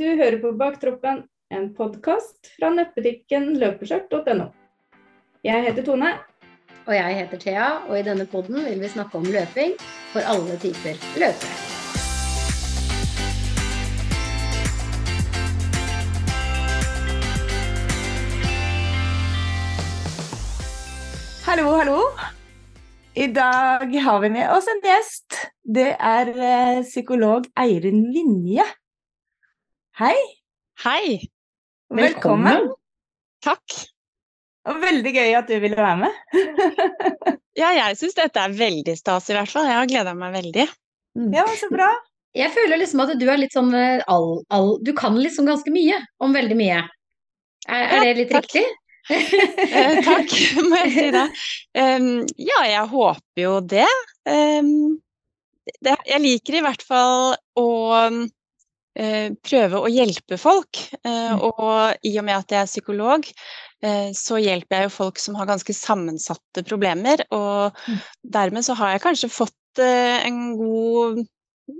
Du hører på Baktroppen, en podkast fra nettbutikken løpeskjørt.no. Jeg heter Tone. Og jeg heter Thea, og i denne podden vil vi snakke om løping for alle typer løpere. Hallo, hallo. I dag har vi med oss en gjest. Det er eh, psykolog Eirin Vinje. Hei. Hei. Velkommen. Takk. Og veldig gøy at du ville være med. Ja, jeg syns dette er veldig stas i hvert fall. Jeg har gleda meg veldig. Ja, så bra. Jeg føler liksom at du er litt sånn eh, all, all, Du kan liksom ganske mye om veldig mye. Er, er Ja, det litt takk. riktig? Eh, takk, må jeg si det. Um, ja, jeg håper jo det. Um, det. Jeg liker i hvert fall å prøve å hjelpe folk. Eh, Mm. og i og med at jeg er psykolog, eh, så hjelper jeg jo folk som har ganske sammensatte problemer. Og Mm. dermed så har jeg kanskje fått eh, en god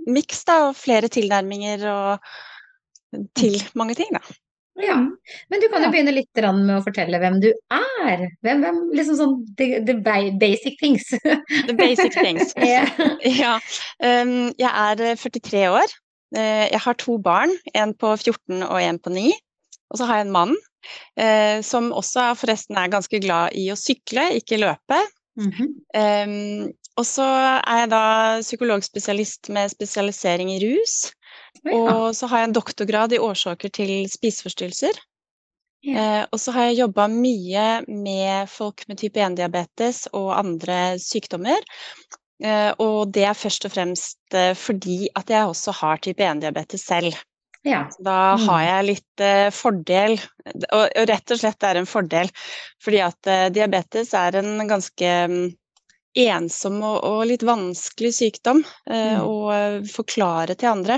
miks og flere tilnærminger og til mange ting, da. Ja. Men du kan jo begynne litt med å fortelle hvem du er. Hvem, hvem liksom sånn the, the basic things. The basic things. yeah. Ja. Um, jeg er eh, 43 år. Eh, jeg har to barn, en på 14 og en på 9. Og så har jeg en mann eh, som også forresten er ganske glad i å sykle, ikke løpe. Mm -hmm. og så er jeg da psykologspesialist med spesialisering i rus. Ja. Og så har jeg en doktorgrad i årsaker til spiseforstyrrelser. Yeah. Eh, og så har jeg jobba mye med folk med type 1-diabetes og andre sykdommer. Eh, og det er først og fremst eh, fordi at jeg også har type 1-diabetes selv. ja. Da Mm. har jeg litt eh, fordel, og, rett og slett det er en fordel, fordi at diabetes er en ganske mm, ensom og, litt vanskelig sykdom Mm. å forklare til andre.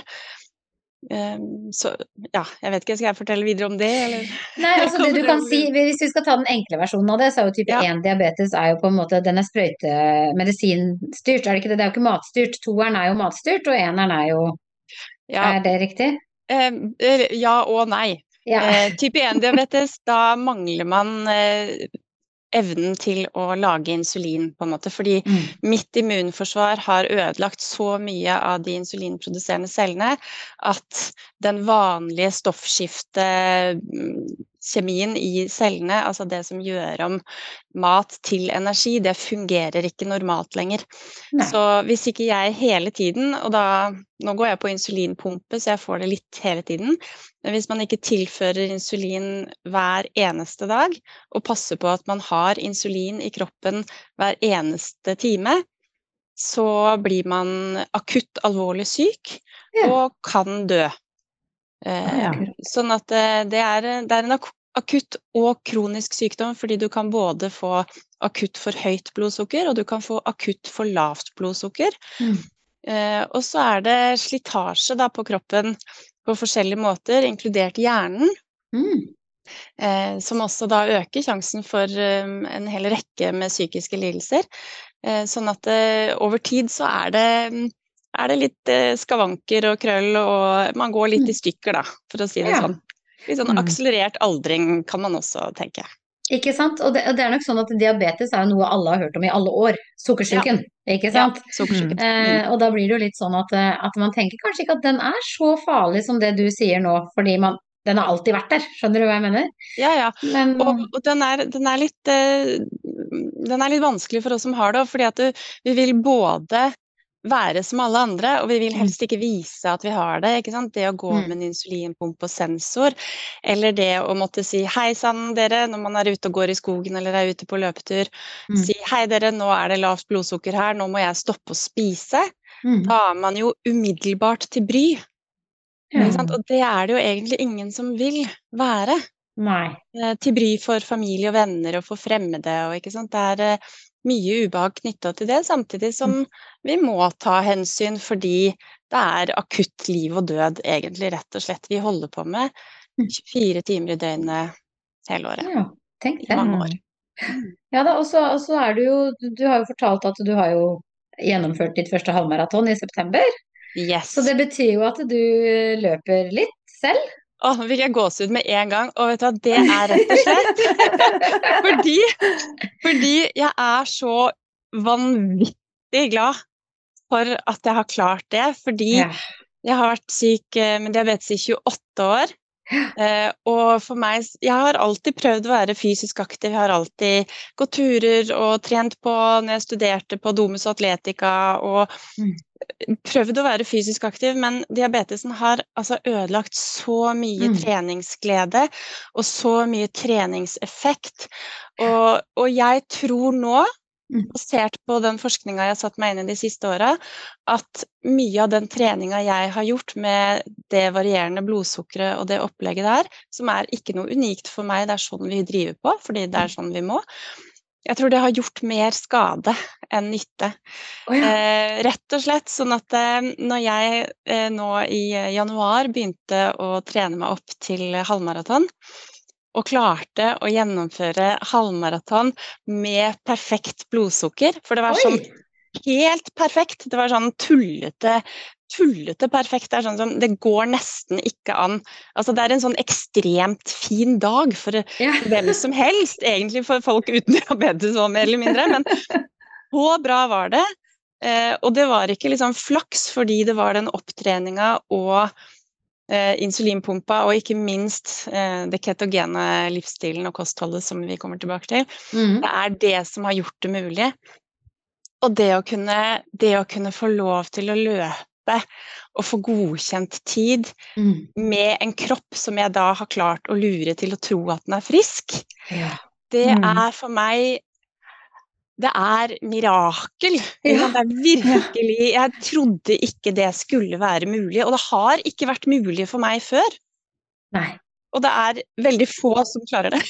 Eh, så ja, jeg vet ikke, skal jeg fortelle videre om det, eller? Nei, altså det du kan si, Hvis vi skal ta den enkle versjonen av det, så er jo type Ja. 1-diabetes er jo på en måte, den er sprøytemedisinstyrt, er det ikke det? Det er jo ikke matstyrt. Toeren er jo matstyrt, og eneren er jo Ja, Er det riktig? eh, eh, ja og nei. Ja. Eh, type 1-diabetes, da mangler man eh, evnen til å lage insulin, på en måte. Fordi Mm. mitt immunforsvar har ødelagt så mye av de insulinproduserende cellene at den vanlige stoffskiftekjemien i cellene, altså det som gjør om mat til energi, det fungerer ikke normalt lenger. Nei. Så hvis ikke jeg hele tiden, og da Nå går jeg på insulinpumpe, så jeg får det litt hele tiden. Men hvis man ikke tilfører insulin hver eneste dag, og passer på at man har insulin i kroppen hver eneste time, så blir man akutt alvorlig syk Ja. og kan dø. Eh, Ja. Sånn at eh, det er, det er en akutt og kronisk sykdom, fordi du kan både få akutt for høyt blodsukker, og du kan få akutt for lavt blodsukker. Mm. Eh, og så er det slitasje da, på kroppen på forskjellige måter, inkludert hjernen. Mm. Eh, som også da øker sjansen for um, en hel rekke med psykiske lidelser. Eh, sånn at eh, over tid så er det, er det litt eh, skavanker og krøll, og man går litt i stykker, da, for å si det Ja. sånn. Litt sånn Mm. akselerert aldring kan man også tenke. Ikke sant? Og det, og det er nok sånn at diabetes er jo noe alle har hørt om i alle år. Sukkersyken, ikke sant? sukkersyken. Eh, og da blir det jo litt sånn at, eh, at man tenker kanskje ikke at den er så farlig som det du sier nå, fordi man, den har alltid vært der. Skjønner du hva jeg mener? Ja, ja. Men Og, og den, er, den, er litt, eh, den er litt vanskelig for oss som har det, fordi at du, vi vil både være som alle andre, og vi vil helst ikke vise at vi har det. ikke sant? Det å gå Mm. med en insulinpumpe og sensor, eller det å måtte si hei sann dere når man er ute og går i skogen eller er ute på løpetur. Mm. Si hei dere, nå er det lavt blodsukker her, nå må jeg stoppe å spise. mm, Da er man jo umiddelbart til bry. ja. Og det er det jo egentlig ingen som vil være Nei. eh, til bry for familie og venner og for fremmede. Og, ikke sant? Det er eh, mye ubehag knytta til det, samtidig som vi må ta hensyn fordi det er akutt liv og død, egentlig, rett og slett. Vi holder på med Mm. 24 timer i døgnet hele året. Ja, tenk det. mange år. Ja da, og så er du jo Du har jo fortalt at du har jo gjennomført ditt første halvmaraton i september. Yes. Så det betyr jo at du løper litt selv? Å, nå fikk jeg gåsehud med en gang. Og vet du hva, det er rett og slett fordi, fordi jeg er så vanvittig glad for at jeg har klart det. Fordi Ja. jeg har vært syk eh, med diabetes i 28 år. Eh, og for meg Jeg har alltid prøvd å være fysisk aktiv. Jeg har alltid gått turer og trent på når jeg studerte på Domus Atletica og Mm. Prøvd å være fysisk aktiv, men diabetesen har altså ødelagt så mye Mm. treningsglede og så mye treningseffekt. Og, og jeg tror nå, Mm. basert på den forskninga jeg har satt meg inn i de siste åra, at mye av den treninga jeg har gjort med det varierende blodsukkeret og det opplegget der, som er ikke noe unikt for meg, det er sånn vi driver på, fordi det er sånn vi må. Jeg tror det har gjort mer skade enn nytte. Oh, ja. Eh, rett og slett sånn at eh, når jeg eh, nå i eh, januar begynte å trene meg opp til halvmaraton, og klarte å gjennomføre halvmaraton med perfekt blodsukker, for det var sånn helt perfekt. Det var sånn tullete, tullete perfekt. Det er sånn som Det går nesten ikke an. Altså, det er en sånn ekstremt fin dag for Ja. hvem som helst, egentlig for folk uten diabetes òg, mer eller mindre. Men så bra var det. Eh, og det var ikke liksom flaks fordi det var den opptreninga og eh, insulinpumpa, og ikke minst eh, det ketogene livsstilen og kostholdet som vi kommer tilbake til. Mm. Det er det som har gjort det mulig. Og det å kunne, det å kunne få lov til å løpe og få godkjent tid Mm. med en kropp som jeg da har klart å lure til å tro at den er frisk, Ja. det Mm. er for meg det er mirakel. Ja. Det er virkelig Jeg trodde ikke det skulle være mulig, og det har ikke vært mulig for meg før. Nei. Og det er veldig få som klarer det.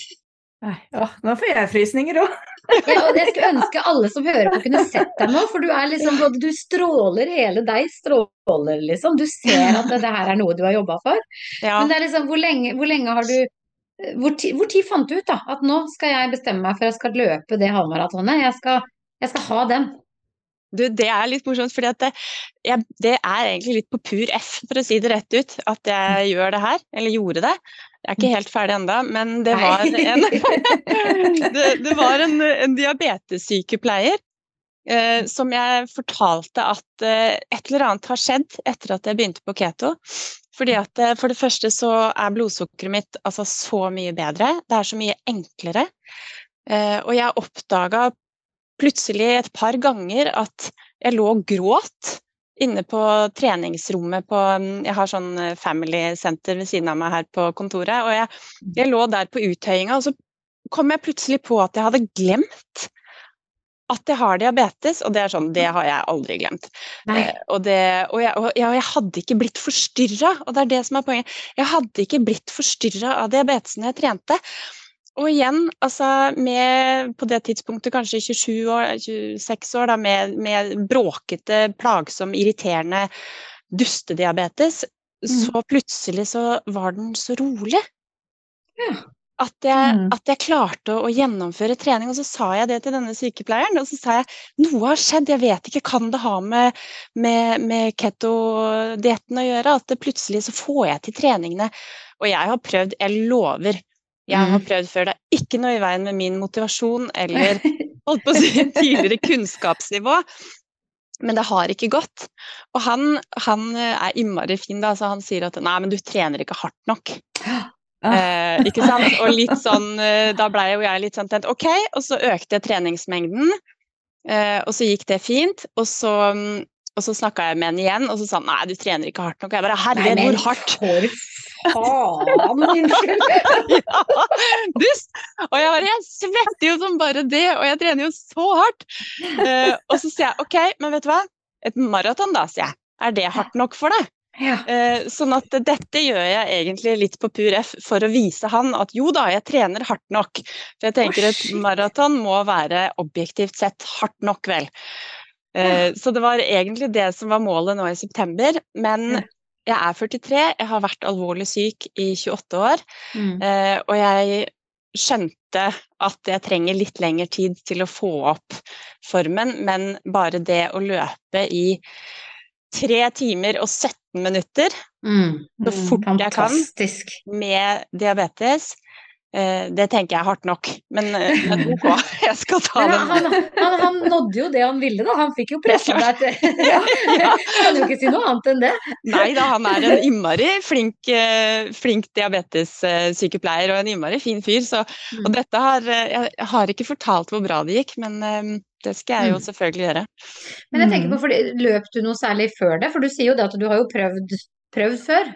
Åh, nå får jeg frysninger òg. Ja, og jeg skulle ønske alle som hører på kunne sett deg nå, for du er liksom både Du stråler, hele deg stråler, liksom. Du ser at det, det her er noe du har jobba for. Ja. Men det er liksom, hvor lenge, hvor lenge har du hvor, ti, hvor tid fant du ut da, at nå skal jeg bestemme meg for at jeg skal løpe det halvmaratonet? Jeg skal, jeg skal ha den. Du, det er litt morsomt, fordi at det, jeg, det er egentlig litt på pur F, for å si det rett ut, at jeg gjør det her, eller gjorde det. Jeg er ikke helt ferdig ennå, men det var en, det, det var en, en diabetessykepleier eh, som jeg fortalte at eh, et eller annet har skjedd etter at jeg begynte på keto. Fordi at eh, For det første så er blodsukkeret mitt altså så mye bedre. Det er så mye enklere. Eh, og jeg oppdaga plutselig et par ganger at jeg lå og gråt inne på treningsrommet på mm, Jeg har sånn eh, family center ved siden av meg her på kontoret. Og jeg, jeg lå der på uthøyinga, og så kom jeg plutselig på at jeg hadde glemt at jeg har diabetes, og det er sånn, det har jeg aldri glemt. Eh, og, det, og, jeg, og jeg, og jeg hadde ikke blitt forstyrra, og det er det som er poenget. Jeg hadde ikke blitt forstyrra av diabetesen jeg trente. Og igjen, altså med på det tidspunktet kanskje 27 år, 26 år, da, med, med bråkete, plagsom, irriterende dustediabetes, så plutselig så var den så rolig. Ja. At jeg, Mm. at jeg klarte å, å gjennomføre trening, og så sa jeg det til denne sykepleieren. Og så sa jeg noe har skjedd, jeg vet ikke, kan det ha med, med, med keto-dietten å gjøre? At det plutselig så får jeg til treningene. Og jeg har prøvd, jeg lover. Jeg har Mm. prøvd før. Det er ikke noe i veien med min motivasjon eller holdt på å si tidligere kunnskapsnivå. Men det har ikke gått. Og han, han er innmari fin, da, så han sier at nei, men du trener ikke hardt nok. Eh, ikke sant? Og litt sånn, eh, da blei jo jeg litt sånn tent, ok, og så økte jeg treningsmengden. Eh, og så gikk det fint. Og så, mm, og så snakka jeg med henne igjen, og så sa han nei, du trener ikke hardt nok. Og jeg bare herregud, hvor hardt? For faen, unnskyld. ja, dust! Og jeg bare, jeg svetter jo som bare det, og jeg trener jo så hardt. Uh, og så sier jeg ok, men vet du hva? Et maraton da, sier jeg. Er det hardt nok for deg? Ja. Eh, sånn at dette gjør jeg egentlig litt på pur F for å vise han at jo da, jeg trener hardt nok. For jeg tenker et maraton må være objektivt sett hardt nok, vel. Eh, så det var egentlig det som var målet nå i september. Men jeg er 43, jeg har vært alvorlig syk i 28 år. Mm. Eh, og jeg skjønte at jeg trenger litt lengre tid til å få opp formen, men bare det å løpe i tre timer og 17 minutter Mm. så fort jeg kan med diabetes. Eh, det tenker jeg er hardt nok, men, eh, ok, jeg skal ta Men den. han, han, han nådde jo det han ville, da. Han fikk jo pressa deg til Kan jo ikke si noe annet enn det. Nei da, han er en innmari flink, eh, flink diabetessykepleier og en innmari fin fyr. Så, og Mm. dette har Jeg har ikke fortalt hvor bra det gikk, men det skal jeg jo Mm. selvfølgelig gjøre. Men jeg tenker Mm. på, for løp du noe særlig før det? For du sier jo det at du har jo prøvd, prøvd før.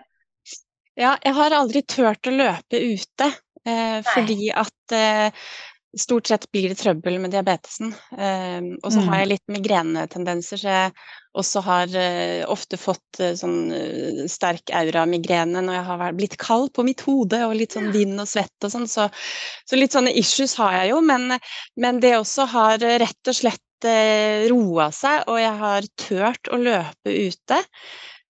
Ja, jeg har aldri turt å løpe ute, eh, fordi at eh, stort sett blir det trøbbel med diabetesen. Eh, og så Mm. har jeg litt migrenetendenser, så jeg også har eh, ofte fått eh, sånn eh, sterk aura-migrene når jeg har blitt kald på mitt hode og litt sånn vind og svett og sånn. Så, så litt sånne issues har jeg jo, men, men det også har rett og slett roa seg, og jeg har turt å løpe ute.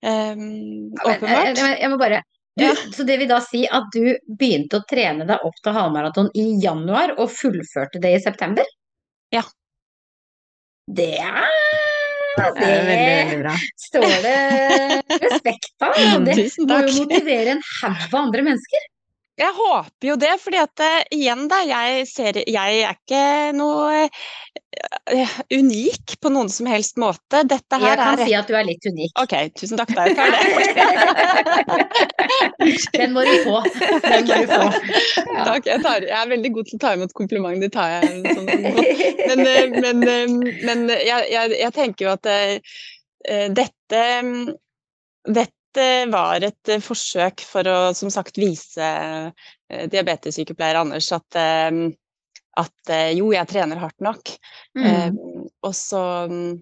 Eh, Men, jeg, jeg, jeg må bare du, Ja. Så det vil da si at du begynte å trene deg opp til halvmaraton i januar, og fullførte det i september? Ja. Det er Det er veldig, veldig bra. står det respekt av. Det må jo motivere en haug av andre mennesker. Jeg håper jo det, fordi at eh, igjen da, jeg, ser, jeg er ikke noe eh, unik på noen som helst måte. Dette her Jeg kan er si at du er litt unik. Ok, tusen takk, da er ferdig. Den må du få. Den må du få. Ja. Takk, jeg, tar, jeg er veldig god til å ta imot komplimenter, det tar jeg sånn. Men, eh, men, men jeg, jeg, tenker jo at eh, eh, dette, mm, dette var et eh, forsøk for å som sagt vise eh, diabetessykepleier Anders at, eh, at eh, jo, jeg trener hardt nok. Eh, Mm. og så mm,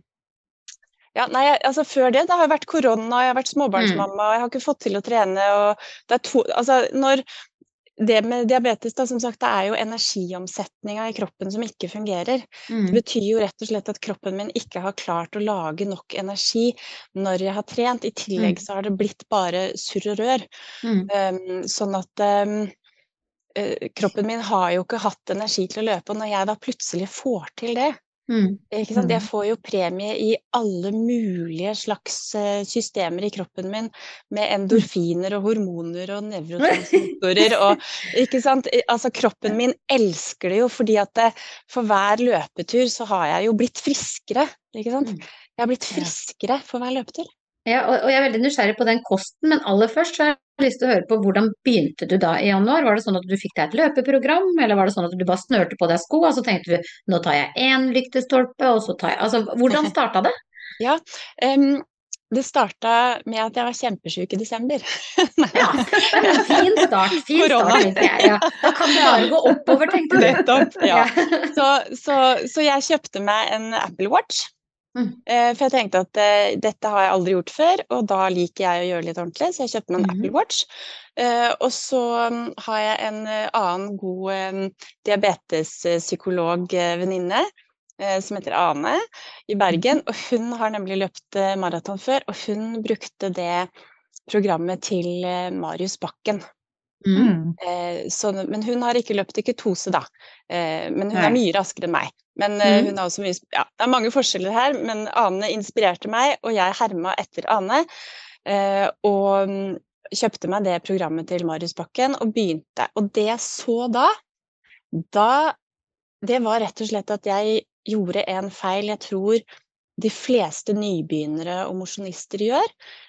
ja, nei, altså Før det, det har jeg vært korona, jeg har vært småbarnsmamma, og jeg har ikke fått til å trene. og det er to, altså når det med diabetes, da, som sagt, det er jo energiomsetninga i kroppen som ikke fungerer. Mm. Det betyr jo rett og slett at kroppen min ikke har klart å lage nok energi når jeg har trent. I tillegg så har det blitt bare surr og rør. Mm. Um, sånn at um, kroppen min har jo ikke hatt energi til å løpe, og når jeg da plutselig får til det Mm. Jeg Mm. får jo premie i alle mulige slags eh, systemer i kroppen min, med endorfiner og hormoner og nevrotransmittorer og Ikke sant? Altså, kroppen min elsker det jo, fordi at det, for hver løpetur så har jeg jo blitt friskere, ikke sant? Mm. Jeg har blitt friskere for hver løpetur. Ja, og, og jeg er veldig nysgjerrig på den kosten, men aller først så har jeg lyst til å høre på hvordan begynte du da i januar? Var det sånn at du fikk deg et løpeprogram, eller var det sånn at du bare snørte på deg sko, og så tenkte du nå tar jeg én lyktestolpe, og så tar jeg Altså, hvordan starta det? Em, det starta med at jeg var kjempesjuk i desember. Ja, det er en fin start, fin Korona. start, jeg. Ja, da kan det bare gå oppover, tenkte du. Nettopp. Ja. Ja. Så, så, så jeg kjøpte meg en Apple Watch. Mm. Eh, for jeg tenkte at uh, dette har jeg aldri gjort før, og da liker jeg å gjøre litt ordentlig, så jeg kjøpte meg en Mhm. Apple Watch. Uh, og så um, har jeg en uh, annen god um, diabetespsykolog-venninne som heter Ane i Bergen. Og hun har nemlig løpt maraton før, og hun brukte det programmet til Marius Bakken. Mm. Mm. Eh, så, men hun har ikke løpt i ketose, da. Eh, men hun er mye raskere enn meg. Men eh, Mm. hun har også mye ja, Det er mange forskjeller her, men Ane inspirerte meg, og jeg herma etter Ane. Eh, og mm, kjøpte meg det programmet til Marius Bakken og begynte. Og det jeg så da, da Det var rett og slett at jeg gjorde en feil jeg tror de fleste nybegynnere og mosjonister gjør.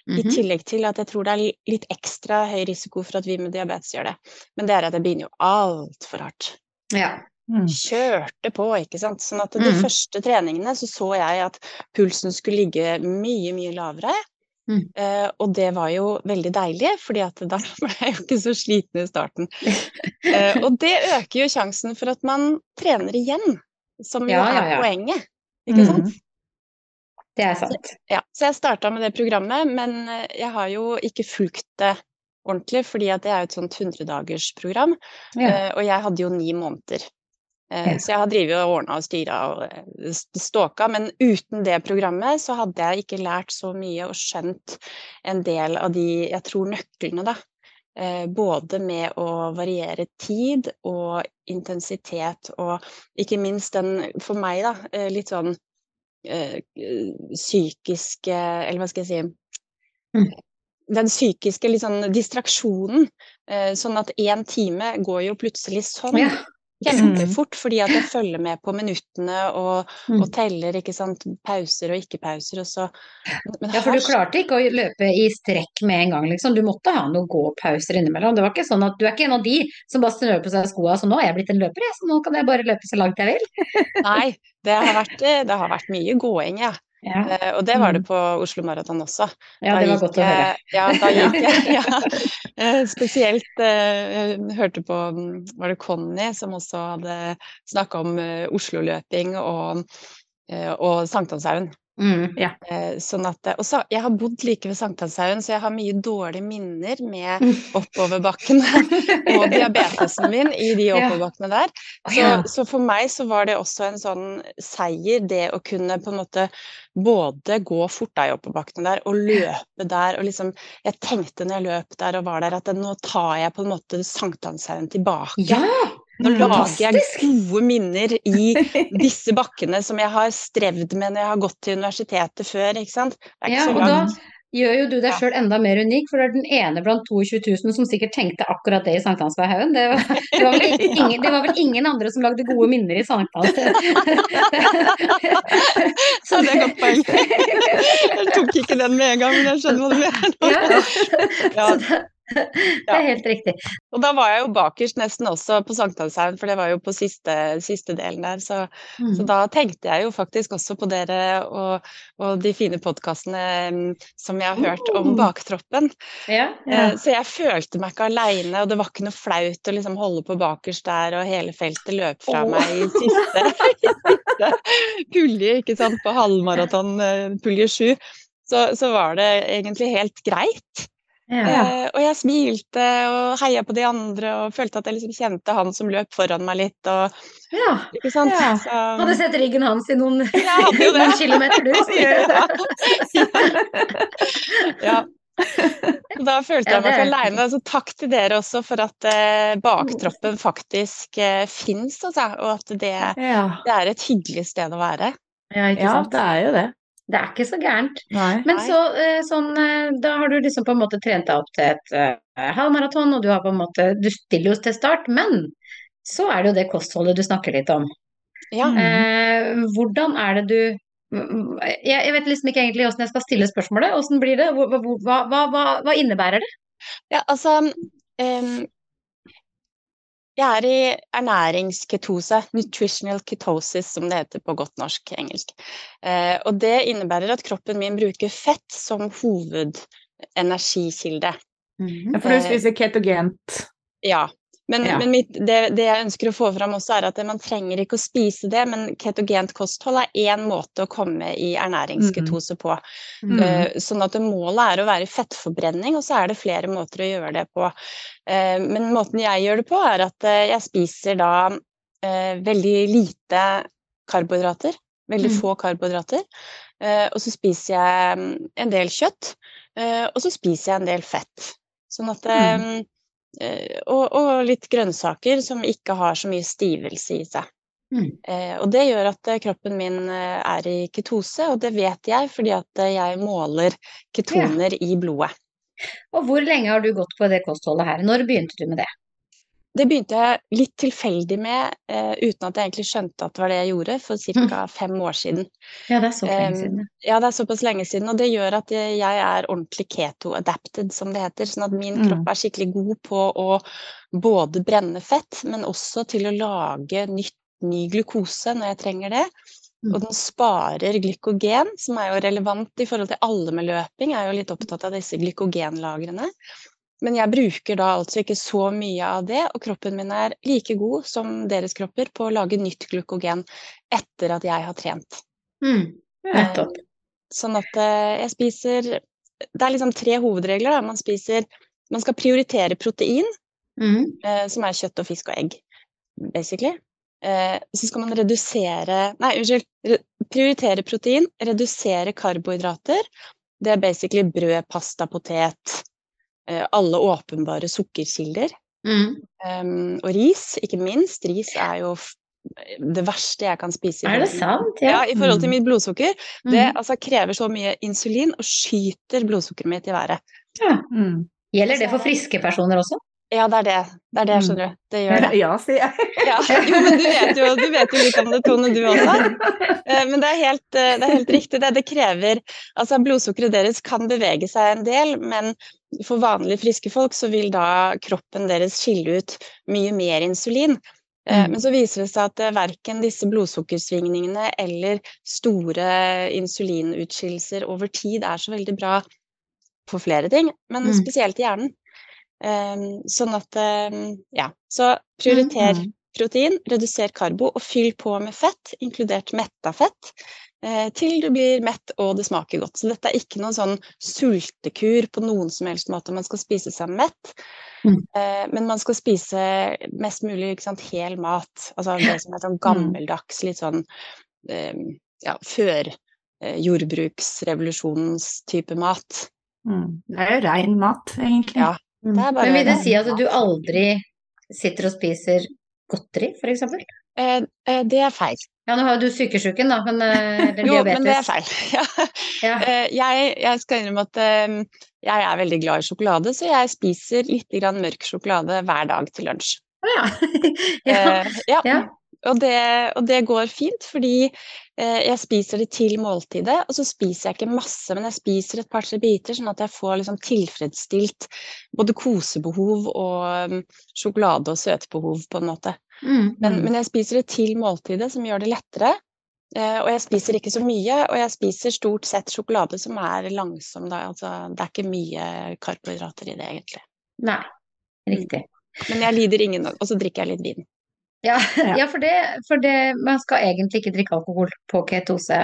I Mhm. tillegg til at jeg tror det er litt ekstra høy risiko for at vi med diabetes gjør det. Men det er at jeg begynner jo altfor hardt. Ja. Mm. Kjørte på, ikke sant. Sånn at de mm. første treningene så så jeg at pulsen skulle ligge mye, mye lavere. Mm. Eh, og det var jo veldig deilig, fordi at da ble jeg jo ikke så sliten i starten. Eh, og det øker jo sjansen for at man trener igjen, som jo Ja, ja, er ja. poenget. Ikke sant? Det er sant. Ja, så jeg starta med det programmet, men eh, jeg har jo ikke fulgt det ordentlig, fordi at det er jo et sånt 100-dagersprogram, Ja. eh, og jeg hadde jo ni måneder. Eh, Ja. Så jeg har drevet og ordna og styra og ståka, men uten det programmet så hadde jeg ikke lært så mye og skjønt en del av de, jeg tror, nøklene, da. Både med å variere tid og intensitet, og ikke minst den, for meg, da, litt sånn psykiske Eller hva skal jeg si Mm. Den psykiske sånn distraksjonen. Eh, sånn at én time går jo plutselig sånn. Ja. Kjempefort, fordi at jeg følger med på minuttene og, Mm. og teller ikke sant, pauser og ikke-pauser. Og så men Ja, for du klarte ikke å løpe i strekk med en gang, liksom. Du måtte ha noen gåpauser innimellom. Det var ikke sånn at du er ikke en av de som bare snører på seg skoa, så nå er jeg blitt en løper, jeg, så nå kan jeg bare løpe så langt jeg vil. Nei, det har vært, eh, det har vært mye gåing, ja. Ja, Eh, Og det var det på Oslo Maraton også. ja Da det var godt å høre. Ja, da gikk jeg ja. Eh, Spesielt jeg hørte på mm, Var det Conny som også hadde snakka om Oslo-løping og, og Sankthanshaugen. Mm. ja. Sånn at, og så, jeg har bodd like ved Sankthanshaugen, så jeg har mye dårlige minner med oppoverbakkene og diabetesen min i de oppoverbakkene der. Så, så for meg så var det også en sånn seier, det å kunne på en måte både gå fort da i oppoverbakkene der og løpe der. og liksom, Jeg tenkte når jeg løp der og var der, at nå tar jeg på en måte Sankthanshaugen tilbake. Ja, Nå lager jeg gode minner i disse bakkene som jeg har strevd med når jeg har gått til universitetet før. ikke sant? Det er ikke Ja, så og da gjør jo du deg sjøl enda mer unik, for du er den ene blant 22 000 som sikkert tenkte akkurat det i Sankthanshaugen. Det, var- det, var ingen- det var vel ingen andre som lagde gode minner i Sankthans. Så det er godt poeng. Jeg tok ikke den med en gang, men jeg skjønner hva du mener. Ja. Det, er helt riktig. Og da var jeg jo bakerst nesten også på Sankthanshaugen, for det var jo på siste, siste delen der. Så, Mm. så da tenkte jeg jo faktisk også på dere og, og de fine podkastene som jeg har hørt om Oh. baktroppen. Ja. Ja. Eh, Så jeg følte meg ikke aleine, og det var ikke noe flaut å liksom holde på bakerst der, og hele feltet løp fra oh. meg i siste, i siste pulje, ikke sant, på halvmaraton, eh, pulje sju. Så, så var det egentlig helt greit. Ja. Eh, og jeg smilte og heia på de andre og følte at jeg liksom kjente han som løp foran meg litt. Og, ja. ikke sant? Ja. Så, Hadde sett ryggen hans i noen, noen kilometer, du. Ja. Da følte jeg meg ikke aleine. Så takk til dere også for at eh, baktroppen faktisk eh, fins, altså. Og at det, Ja. det er et hyggelig sted å være. Ja, ikke ja, sant? det er jo det. Det er ikke så gærent. Nei. Men Nei. så, eh, sånn, eh, da har du liksom på en måte trent deg opp til et eh, halvmaraton, og du har på en måte, du stiller jo til start, men så er det jo det kostholdet du snakker litt om. Ja. Mm. Eh, hvordan er det du jeg, jeg vet liksom ikke egentlig hvordan jeg skal stille spørsmålet. Hvordan blir det? Hva, hva, hva, hva, innebærer det? Ja, altså em, Jeg er i ernæringsketose, nutritional ketosis som det heter på godt norsk engelsk. Eh, og det innebærer at kroppen min bruker fett som hovedenergikilde. Ja, for du spiser ketogent. Ja. Men, Ja. men mitt, det, det jeg ønsker å få fram også, er at man trenger ikke å spise det, men ketogent kosthold er én måte å komme i ernæringsketose på. Mm. Uh, Sånn at målet er å være fettforbrenning, og så er det flere måter å gjøre det på. Uh, Men måten jeg gjør det på, er at uh, jeg spiser da veldig lite karbohydrater. Veldig Mm. få karbohydrater. Og så spiser jeg mm, en del kjøtt, og så spiser jeg en del fett. Sånn at eh, og, og litt grønnsaker som ikke har så mye stivelse i seg. Mm. Eh, og det gjør at eh, kroppen min eh, er i ketose, og det vet jeg fordi at eh, jeg måler ketoner i blodet. Og hvor lenge har du gått på det kostholdet her? Når begynte du med det? Det begynte jeg litt tilfeldig med, uh, uten at jeg egentlig skjønte at det var det jeg gjorde, for ca. fem år siden. Ja, det er så lenge siden. siden. Ja, det er såpass lenge siden, og det gjør at jeg jeg er ordentlig keto-adapted, som det heter. Sånn at min Mm. kropp er skikkelig god på å både brenne fett, men også til å lage nytt, ny glukose når jeg trenger det. Mm. Og den sparer glykogen, som er jo relevant i forhold til alle med løping. Jeg er jo litt opptatt av disse glykogenlagrene. Men jeg bruker da altså ikke så mye av det, og kroppen min er like god som deres kropper på å lage nytt glukogen etter at jeg har trent. Mm. Nettopp. Sånn at eh, jeg spiser Det er liksom tre hovedregler. Da. Man spiser Man skal prioritere protein, Mm. eh, som er kjøtt og fisk og egg, basically. Eh, så skal man redusere Nei, unnskyld. Prioritere protein, redusere karbohydrater. Det er basically brød, pasta, potet. Eh, alle åpenbare sukkerkilder. Mm. Um, og ris, ikke minst. Ris er jo det verste jeg kan spise. i Er det sant? Ja, i forhold til Mm. mitt blodsukker. Det Mhm. altså, krever så mye insulin og skyter blodsukkeret mitt i været. Mm. Gjelder det for friske personer også? Ja, det er det. Det er det, Mm. skjønner du. Det gjør det. Ja, sier jeg. Ja. Jo, men du vet jo, du vet jo litt om det, Tone, du også. Eh, Men det er helt, eh, det er helt riktig. Det, det krever Altså, blodsukkeret deres kan bevege seg en del, men for vanlige friske folk så vil da kroppen deres skille ut mye mer insulin. Eh, Mm. Men så viser det seg at eh, verken disse blodsukkersvingningene eller store insulinutskillelser over tid er så veldig bra for flere ting, men Mm. spesielt i hjernen. Eh, Sånn at eh, Ja. Så prioriter Mm. protein, reduser karbo og fyll på med fett, inkludert metta fett, til du blir mett og det smaker godt. Så dette er ikke noen sånn sultekur på noen som helst måte. Man skal spise seg mett, Mm. eh, men man skal spise mest mulig ikke sant, hel mat. Altså det som er sånn gammeldags, litt sånn eh, ja, før eh, jordbruksrevolusjonens type mat. Mm. Det er jo rein mat, egentlig. Ja. Det er bare Men vil det si at du aldri sitter og spiser godteri, for eksempel? Eh, eh, det er feil. Ja, nå har jo du sykesjuken, da, men eh, eller Jo, men det er feil. Ja. Ja. Eh, Jeg, jeg skal innrømme at eh, jeg er veldig glad i sjokolade, så jeg spiser litt grann mørk sjokolade hver dag til lunsj. Å ja. ja. Og, det, og det går fint, fordi eh, jeg spiser det til måltidet, og så spiser jeg ikke masse, men jeg spiser et par-tre biter, sånn at jeg får liksom tilfredsstilt både kosebehov og um, sjokolade- og søtebehov, på en måte. Mm. Men, Mm. men jeg spiser det til måltidet, som gjør det lettere. Eh, og jeg spiser ikke så mye, og jeg spiser stort sett sjokolade som er langsom. Da. Altså, det er ikke mye karbohydrater i det, egentlig. Nei, riktig. Men jeg lider ingen Og så drikker jeg litt vin. Ja, Ja. for, det, for det Man skal egentlig ikke drikke alkohol på ketose.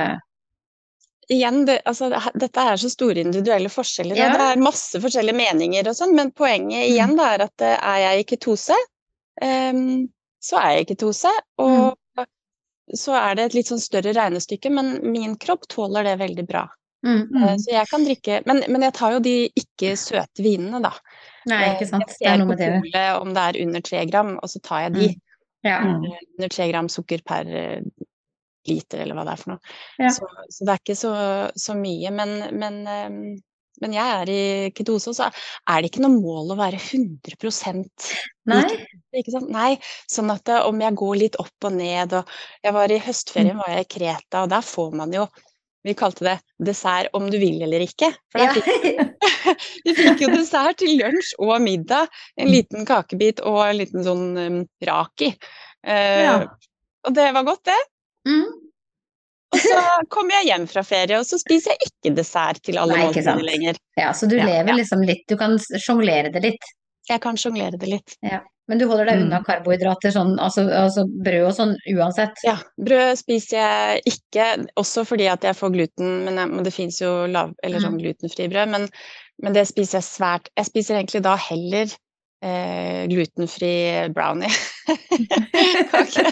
Igjen, det, altså, dette er så store individuelle forskjeller, Ja. det er masse forskjellige meninger og sånn, men poenget igjen da, er at eh, er jeg i ketose, um, så er jeg i ketose, og så er det et litt sånn større regnestykke, men min kropp tåler det veldig bra. Mm. Eh, Så jeg kan drikke men, men jeg tar jo de ikke søte vinene, da. Nei, Eh, ikke sant. Jeg Det er noe med det. om det er under tre gram, og så tar jeg de. Ja. Mm. Eh, Under tre gram sukker per eh, liter, eller hva det er for noe. Ja. Så, så det er ikke så, så mye. Men, men, eh, men jeg er i ketose, og så er det ikke noe mål å være 100 Nei? ikke sant? Nei, sånn at om jeg går litt opp og ned, og jeg var i høstferien var jeg i Kreta, og der får man jo vi kalte det dessert om du vil eller ikke. For der Ja. vi fikk jo dessert til lunsj og middag. En Mm. liten kakebit og en liten sånn um, raki. Uh, Ja. Og det var godt, det. Mm. Og så kommer jeg hjem fra ferie, og så spiser jeg ikke dessert til alle måltidene lenger. ja, så du Ja, lever ja. liksom litt Du kan sjonglere det litt. Jeg kan sjonglere det litt. Men du holder deg Mm. unna karbohydrater, sånn, altså, altså brød og sånn uansett. Ja, brød spiser jeg ikke, også fordi at jeg får gluten, men, jeg, men det fins jo lav, eller sånn glutenfri brød, men, men det spiser jeg svært Jeg spiser egentlig da heller eh, glutenfri brownie. Kake.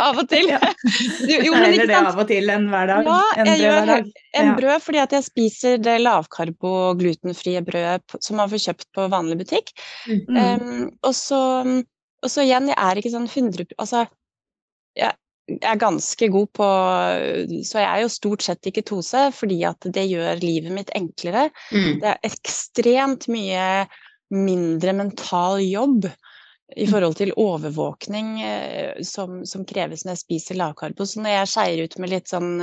Av og til. Jo, men Heller ikke det av og til enn hver dag. Ja, enn jeg gjør dag. En brød fordi at jeg spiser det lavkarbo, glutenfrie brødet som man får kjøpt på vanlig butikk. Mm. Um, og, så, og så igjen, jeg er ikke sånn 100 Altså, jeg er ganske god på Så jeg er jo stort sett ikke tose, fordi at det gjør livet mitt enklere. Mm. Det er ekstremt mye mindre mental jobb i forhold til overvåkning eh, som, som kreves når jeg spiser lavkarbo. Så når jeg skeier ut med litt sånn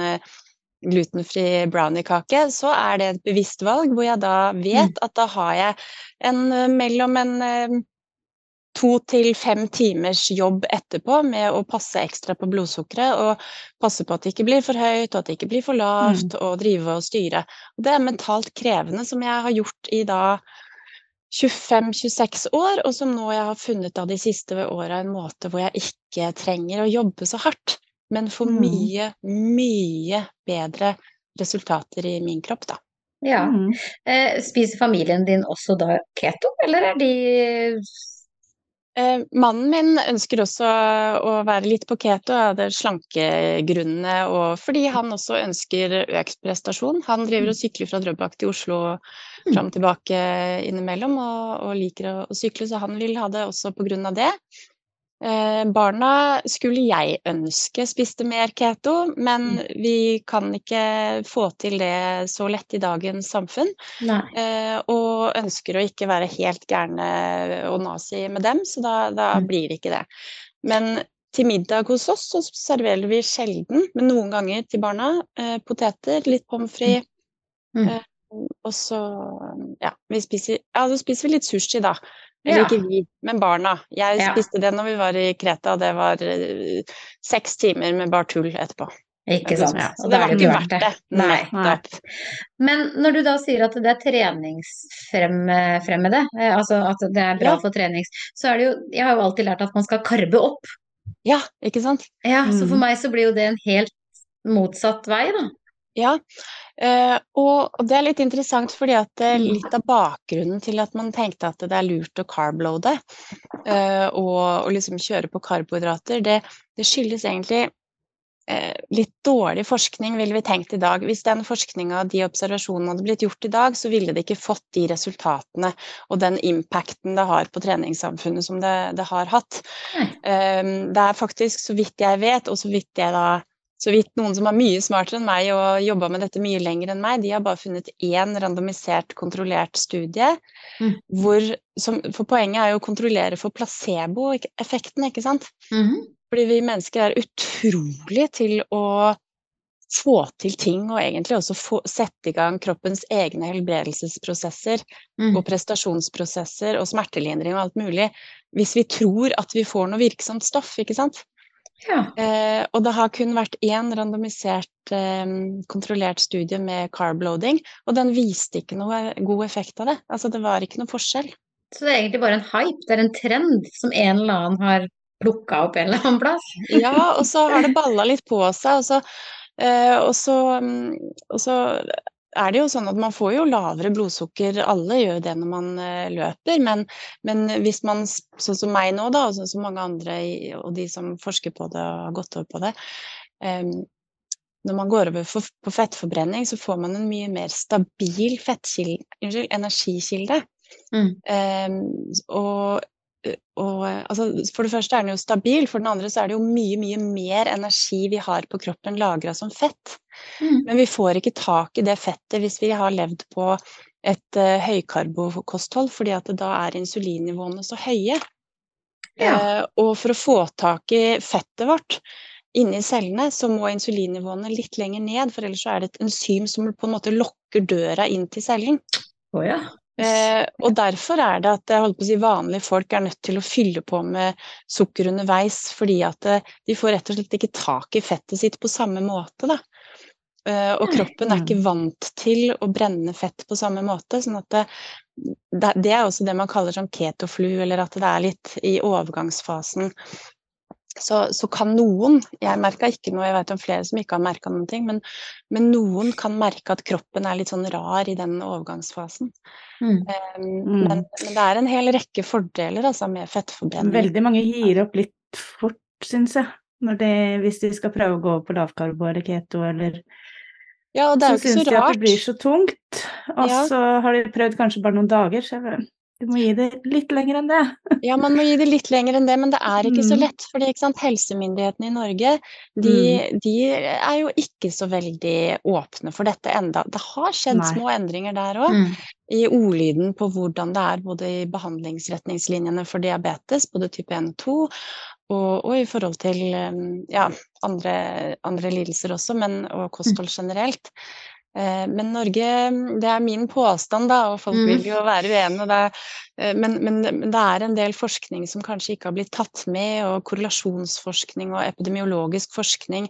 glutenfri brownie-kake, så er det et bevisst valg hvor jeg da vet at da har jeg en eh, mellom en eh, to til fem timers jobb etterpå med å passe ekstra på blodsukkeret og passe på at det ikke blir for høyt og at det ikke blir for lavt, og drive og styre. Og det er mentalt krevende, som jeg har gjort i da 25-26 år, og som nå jeg har funnet av de siste åra en måte hvor jeg ikke trenger å jobbe så hardt, men får Mm. mye, mye bedre resultater i min kropp, da. Ja. Mm. Eh, spiser familien din også da keto, eller er de Eh, mannen min ønsker også å være litt på keto av det slankegrunnene, og fordi han også ønsker økt prestasjon. Han driver og sykler fra Drøbak til Oslo fram og tilbake innimellom, og, og liker å, å sykle, så han vil ha det også av det. Eh, barna skulle jeg ønske spiste mer keto, men Mm. vi kan ikke få til det så lett i dagens samfunn. Eh, og ønsker å ikke være helt gærne og nazi med dem, så da, da Mm. blir det ikke det. Men til middag hos oss så serverer vi sjelden, men noen ganger til barna, eh, poteter, litt pommes frites. Mm. Eh, og så ja, vi spiser, ja, så spiser vi litt sushi, da. Eller Ja. ikke vi, men barna. Jeg Ja. spiste det når vi var i Kreta, og det var uh, seks timer med bare tull etterpå. Ikke sant. Ja, så det var ikke verdt det. Nei. Nei. Men når du da sier at det er treningsfremmede, eh, altså at det er bra Ja. for trenings, så er det jo Jeg har jo alltid lært at man skal karbe opp. Ja, ikke sant? Ja, så for Mm. meg så blir jo det en helt motsatt vei, da. Ja, eh, og, og det er litt interessant fordi at Mm. litt av bakgrunnen til at man tenkte at det er lurt å carbloade eh, og, og liksom kjøre på karbohydrater, det, det skyldes egentlig eh, litt dårlig forskning, ville vi tenkt i dag. Hvis den forskninga, de observasjonene hadde blitt gjort i dag, så ville det ikke fått de resultatene og den impacten det har på treningssamfunnet som det, det har hatt. Det er faktisk, så vidt jeg vet, og så vidt jeg da så vidt noen som er mye smartere enn meg og jobba med dette mye lenger enn meg, de har bare funnet én randomisert, kontrollert studie. Mm. Hvor, som, for poenget er jo å kontrollere for placeboeffekten, ikke sant. Mhm. Fordi vi mennesker er utrolig til å få til ting, og egentlig også få, sette i gang kroppens egne helbredelsesprosesser Mm. og prestasjonsprosesser og smertelindring og alt mulig, hvis vi tror at vi får noe virksomt stoff, ikke sant. Ja. Eh, og det har kun vært én randomisert, eh, kontrollert studie med carbloading, og den viste ikke noe god effekt av det. Altså det var ikke noe forskjell. Så det er egentlig bare en hype, det er en trend som en eller annen har plukka opp en eller annen plass. Ja, og så har det balla litt på seg, og så, eh, og så, mm, og så er det jo sånn at man får jo lavere blodsukker, alle gjør det når man eh, løper, men, men hvis man, sånn som meg nå da, og sånn som mange andre, og de som forsker på det og har gått over på det, um, når man går over for, på fettforbrenning, så får man en mye mer stabil unnskyld, energikilde. Mm. Um, og, og altså, for det første er den jo stabil, for den andre så er det jo mye, mye mer energi vi har på kroppen lagra som fett. Mm. Men vi får ikke tak i det fettet hvis vi har levd på et uh, høykarbokosthold, fordi at da er insulinnivåene så høye. Ja. Uh, og for å få tak i fettet vårt inni cellene, så må insulinnivåene litt lenger ned, for ellers så er det et enzym som på en måte lokker døra inn til cellen. Oh, ja. Eh, og derfor er det at si, vanlige folk er nødt til å fylle på med sukker underveis, fordi at eh, de får rett og slett ikke tak i fettet sitt på samme måte. Da. Eh, og kroppen er ikke vant til å brenne fett på samme måte. sånn at det, det, er også det man kaller som ketoflu, eller at det er litt i overgangsfasen. Så, så kan noen, jeg merka ikke noe, jeg vet om flere som ikke har merka noen ting, men, men noen kan merke at kroppen er litt sånn rar i den overgangsfasen. Mm. Um, men, men det er en hel rekke fordeler altså, med fettforbrenning. Veldig mange gir opp litt fort, syns jeg. Når det, hvis de skal prøve å gå på lavkarbo eller keto, eller Ja, og det er så jo ikke syns så de at det blir så tungt. Og Ja. så har de prøvd kanskje bare noen dager, så du må gi det litt lenger enn det. Ja, man må gi det litt lenger enn det, men det er ikke så Mm. lett. fordi sant, helsemyndighetene i Norge de, de er jo ikke så veldig åpne for dette enda. Det har skjedd Nei. små endringer der òg. Mm. i ordlyden på hvordan det er både i behandlingsretningslinjene for diabetes, både type 1 og 2, og, og i forhold til ja, andre, andre lidelser også, men, og kosthold generelt. Eh, Men Norge, det er min påstand, da, og folk Mm. vil jo være uenige. Det er, eh, men, men, men det er en del forskning som kanskje ikke har blitt tatt med, og korrelasjonsforskning og epidemiologisk forskning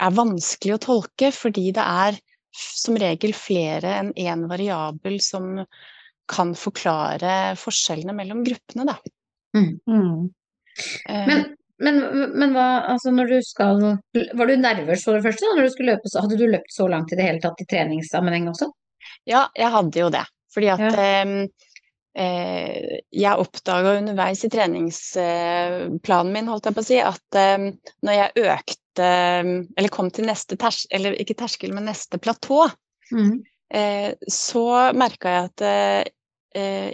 er vanskelig å tolke, fordi det er som regel flere enn én variabel som kan forklare forskjellene mellom gruppene, da. Mm. Eh, Men, men, men hva, altså når du skal Var du nervøs for det første når du skulle løpe så Hadde du løpt så langt i det hele tatt i treningssammenheng også? Ja, jeg hadde jo det. Fordi at Ja. eh, eh, jeg oppdaga underveis i treningsplanen min, holdt jeg på å si, at eh, når jeg økte Eller kom til neste ters eller ikke terskel, men neste platå, Mm. eh, så merka jeg at eh, eh,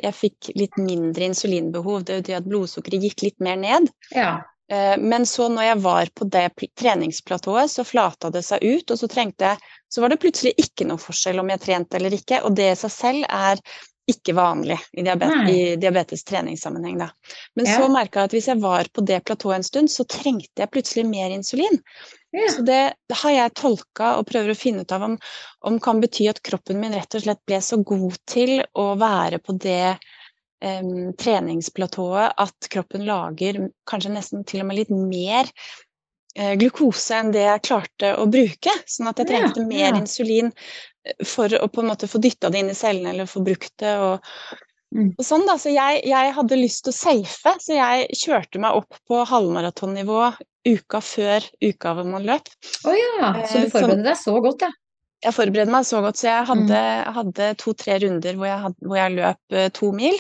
jeg fikk litt mindre insulinbehov. Det er jo det at blodsukkeret gikk litt mer ned. Ja. Eh, Men så når jeg var på det pl- treningsplatået, så flata det seg ut, og så jeg Så var det plutselig ikke noe forskjell om jeg trente eller ikke, og det i seg selv er ikke vanlig i, diabet i diabetes treningssammenheng, da. Men Ja. så merka jeg at hvis jeg var på det platået en stund, så trengte jeg plutselig mer insulin. Ja. Så det, det har jeg tolka og prøver å finne ut av om, om kan bety at kroppen min rett og slett ble så god til å være på det um, treningsplatået at kroppen lager kanskje nesten til og med litt mer glukose enn det jeg klarte å bruke. Sånn at jeg Ja, trengte mer ja. insulin eh, for å på en måte få dytta det inn i cellene eller få brukt det. Og, Mm. og sånn da, så jeg, jeg hadde lyst til å safe, så jeg kjørte meg opp på halvmaratonnivå uka før uka hvor man løp. Å ja, så du Eh, forberedte deg så godt, ja. Jeg forberedte meg så godt, så jeg hadde, Mm. hadde to-tre runder hvor jeg, hadde, hvor jeg løp eh, to mil.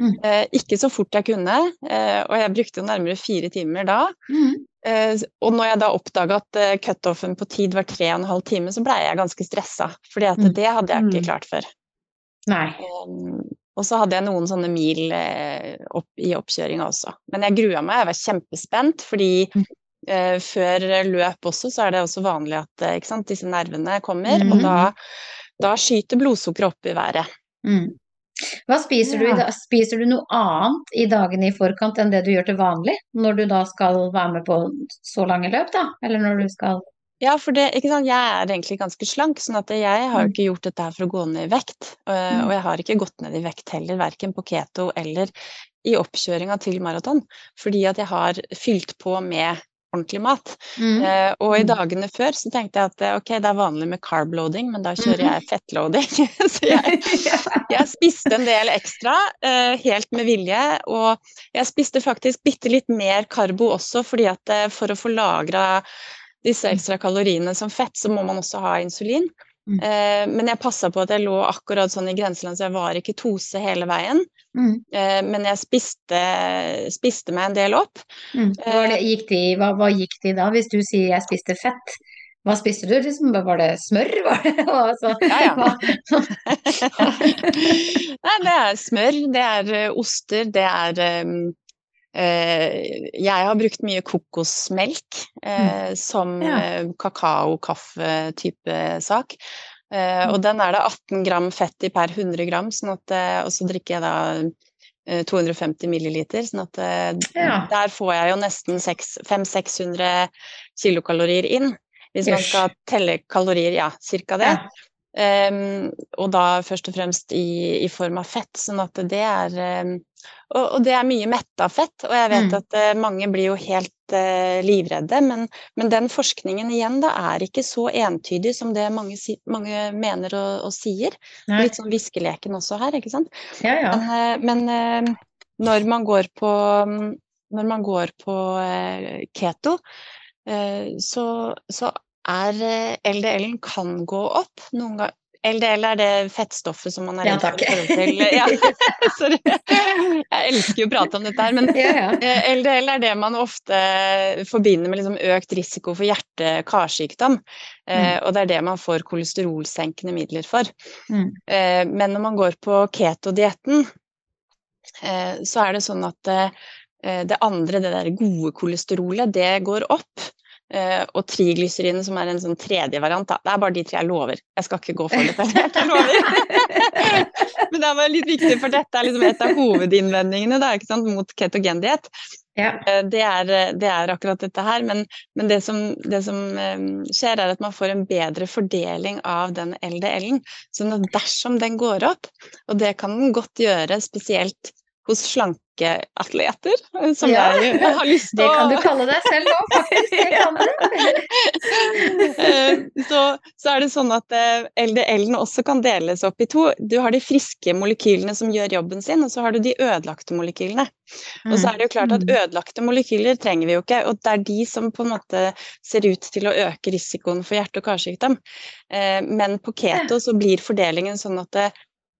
Mm. Eh, ikke så fort jeg kunne, eh, og jeg brukte nærmere fire timer da. Mm. Eh, og når jeg da oppdaga at eh, cutoffen på tid var tre og en halv time, så blei jeg ganske stressa, fordi at Mm. det hadde jeg ikke Mm. klart før. Nei. Um, og så hadde jeg noen sånne mil eh, opp, i oppkjøringa også. Men jeg grua meg, jeg var kjempespent, fordi Mm. eh, før løp også, så er det også vanlig at eh, ikke sant, disse nervene kommer, Mhm. og da, da skyter blodsukkeret opp i været. Mm. Hva spiser du i Ja. dag? Spiser du noe annet i dagene i forkant enn det du gjør til vanlig, når du da skal være med på så lange løp, da? Eller når du skal Ja, for det, ikke sant, jeg er egentlig ganske slank, sånn at jeg har Mm. ikke gjort dette her for å gå ned i vekt. eh, Mm. Og jeg har ikke gått ned i vekt heller, verken på keto eller i oppkjøringa til maraton, fordi at jeg har fylt på med ordentlig mat. mm. Uh, og i Mm. dagene før så tenkte jeg at eh, ok, det er vanlig med carb-loading, men da kjører Mhm. jeg fettloading. så jeg, jeg spiste en del ekstra, uh, helt med vilje. Og jeg spiste faktisk bitte litt mer karbo også, fordi at uh, for å få lagra disse ekstra kaloriene som fett, så må man også ha insulin. Mm. Men jeg passa på at jeg lå akkurat sånn i grenseland, så jeg var ikke tose hele veien. Mm. Eh, men jeg spiste, spiste meg en del opp. Mm. Det, gikk de, hva, hva gikk de da, hvis du sier jeg spiste fett? Hva spiste du? Liksom, var det smør? Var det, altså, Ja, ja. Nei, det er smør, det er eh, oster, det er um, uh, Jeg har brukt mye kokosmelk eh, som Ja. eh, kakao-kaffe-type sak. Eh, og den er det 18 gram fett i per 100 gram, sånn at, eh, og så drikker jeg da eh, 250 milliliter, sånn at eh, Ja. der får jeg jo nesten 500-600 kilokalorier inn. Hvis man skal telle kalorier, ja, cirka det. Ja. Em, og da først og fremst i, i form av fett, sånn at det er um, og, og det er mye metta fett, og jeg vet Mm. at uh, mange blir jo helt uh, livredde, men, men den forskningen igjen da er ikke så entydig som det mange, si, mange mener og, og sier. Nei. Litt sånn viskeleken også her, ikke sant. Ja, ja. Men, uh, men når man går på når man går på keto, så, så er eh, LDL-en kan gå opp. Noen ganger. LDL er det fettstoffet som man er Ja, redd for takk. forhold til ja, Sorry. Jeg elsker å prate om dette her, men ja, ja. eh, LDL er det man ofte forbinder med liksom økt risiko for hjerte-karsykdom. Eh, og det er det man får kolesterolsenkende midler for. Mm. Eh, men når man går på ketodietten, eh, så er det sånn at eh, det andre, det der gode kolesterolet, det går opp. Eh, og triglyserin, som er en sånn tredje variant, da. Det er bare de tre jeg lover. Jeg skal ikke gå for det jeg lover. Men det er bare litt viktig, for dette er liksom et av hovedinnvendingene da, mot ketogendiett. ja. Eh, Det er, det er akkurat dette her, men, men det som, det som eh, skjer, er at man får en bedre fordeling av den LDL-en. Sånn at dersom den går opp, og det kan den godt gjøre, spesielt hos slanke atleter, som Ja, jeg har lyst til å Det kan du kalle deg selv nå, faktisk. Det kan du. Eh, så, så er det sånn at eh, LDL-en også kan deles opp i to. Du har de friske molekylene som gjør jobben sin, og så har du de ødelagte molekylene. Og så er det jo klart at Mm. ødelagte molekyler trenger vi jo ikke, og det er de som på en måte ser ut til å øke risikoen for hjerte- og karsykdom. Eh, Men på keto så blir fordelingen sånn at det,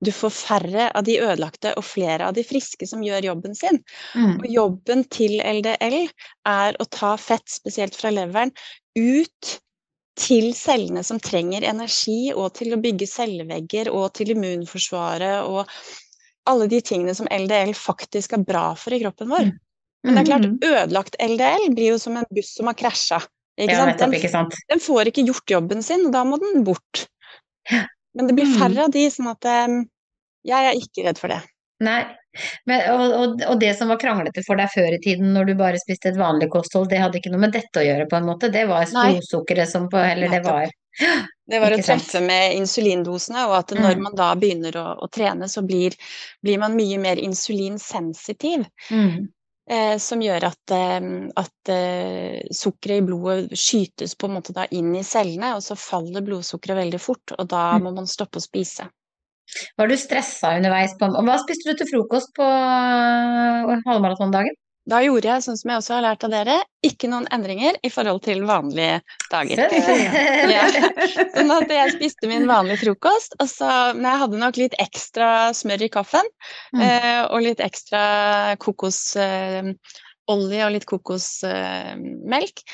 du får færre av de ødelagte og flere av de friske som gjør jobben sin. Mm. Og jobben til LDL er å ta fett, spesielt fra leveren, ut til cellene som trenger energi, og til å bygge cellevegger, og til immunforsvaret, og alle de tingene som LDL faktisk er bra for i kroppen vår. Men det er klart, Mhm. ødelagt LDL blir jo som en buss som har krasja. Den, den får ikke gjort jobben sin, og da må den bort. Men det blir Mhm. færre av de, sånn at eh, jeg er ikke redd for det. Nei. Men, og, og, og det som var kranglete for deg før i tiden, når du bare spiste et vanlig kosthold, det hadde ikke noe med dette å gjøre, på en måte. Det var storsukkeret som på Eller det var Det var å treffe med insulindosene, og at når Mm. man da begynner å, å trene, så blir, blir man mye mer insulinsensitiv. mm. Eh, som gjør at, eh, at uh, sukkeret i blodet skytes på en måte da inn i cellene, og så faller blodsukkeret veldig fort, og da Mm. må man stoppe å spise. Var du stressa underveis på Hva spiste du til frokost på øh, halvmaratondagen? Da gjorde jeg sånn som jeg også har lært av dere, ikke noen endringer i forhold til vanlige dager. Ja. Sånn at jeg spiste min vanlige frokost, og så, men jeg hadde nok litt ekstra smør i kaffen. Mm. Eh, og litt ekstra kokosolje og litt kokosmelk.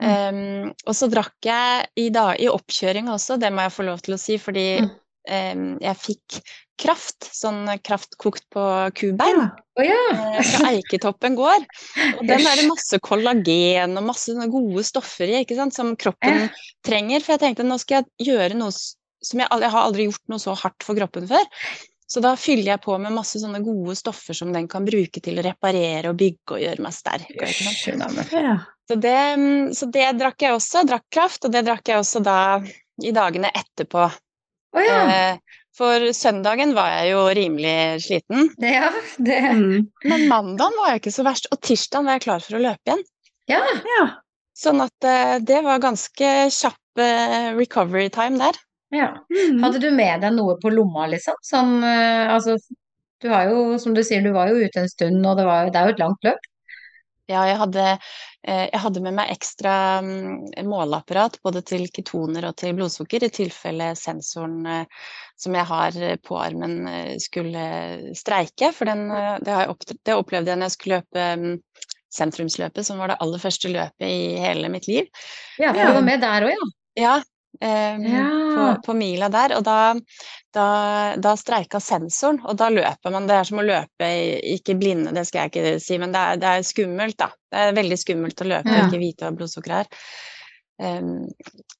Um, og så drakk jeg i, i oppkjøring også, det må jeg få lov til å si, fordi Mm. Jeg fikk kraft, sånn kraft kokt på kubein. Å ja! eh, Fra Eiketoppen gård. Og den er det masse kollagen og masse gode stoffer i, sant, som kroppen Ja. trenger. For jeg tenkte nå skal jeg gjøre noe som jeg, jeg har aldri gjort noe så hardt for kroppen før. Så da fyller jeg på med masse sånne gode stoffer som den kan bruke til å reparere og bygge og gjøre meg sterk. Så det, mm, så det drakk jeg også, drakk kraft, og det drakk jeg også da i dagene etterpå. Å ja. Eh, For søndagen var jeg jo rimelig sliten, Ja, det Mm. men mandagen var jeg ikke så verst, og tirsdagen var jeg klar for å løpe igjen. Ja. ja. Sånn at eh, det var ganske kjapp eh, recovery time der. ja. Mm. Hadde du med deg noe på lomma, liksom? Som øh, Altså, du har jo, som du sier, du var jo ute en stund, og det, var, det er jo et langt løp. Ja, jeg hadde, jeg hadde med meg ekstra mm, måleapparat både til ketoner og til blodsukker, i tilfelle sensoren eh, som jeg har eh, på armen eh, skulle streike. For den, eh, det, det opplevde jeg når jeg skulle løpe mm, sentrumsløpet, som var det aller første løpet i hele mitt liv. Ja, for du var med der òg, ja. Ja, Ja. På, på mila der. Og da, da, da streika sensoren, og da løper man. Det er som å løpe ikke blinde, det skal jeg ikke si, men det er, det er skummelt, da. Det er veldig skummelt å løpe Ja. og ikke vite hva blodsukkeret er. Um,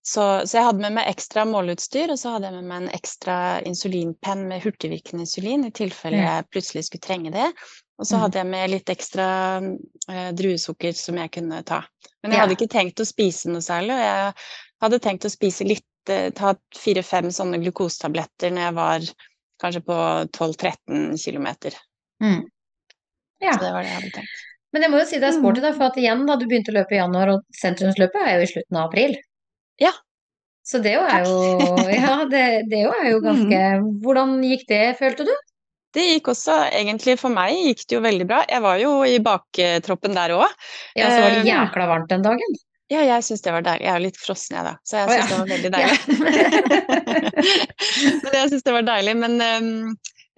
så, så jeg hadde med meg ekstra måleutstyr, og så hadde jeg med meg en ekstra insulinpenn med hurtigvirkende insulin i tilfelle Ja. jeg plutselig skulle trenge det. Og så Mhm. hadde jeg med litt ekstra eh, druesukker som jeg kunne ta. Men jeg hadde ikke tenkt å spise noe særlig, og jeg hadde tenkt å spise litt, eh, ta fire-fem sånne glukosetabletter når jeg var kanskje på 12-13 km. Mm. Ja. Så det var det jeg hadde tenkt. Men jeg må jo si det er sporty, da, for at igjen, da du begynte å løpe i januar, og sentrumsløpet er jo i slutten av april. Ja. Så det jo er jo Ja, det, det jo er jo ganske Hvordan gikk det, følte du? Det gikk også, egentlig for meg gikk det jo veldig bra. Jeg var jo i baktroppen der òg. Ja, så var det Eh, jækla varmt den dagen. Ja, jeg syns det var deilig. Jeg er jo litt frossen, jeg da, så jeg Å, ja. det var veldig deilig. men jeg syns det var deilig. Men, ehm,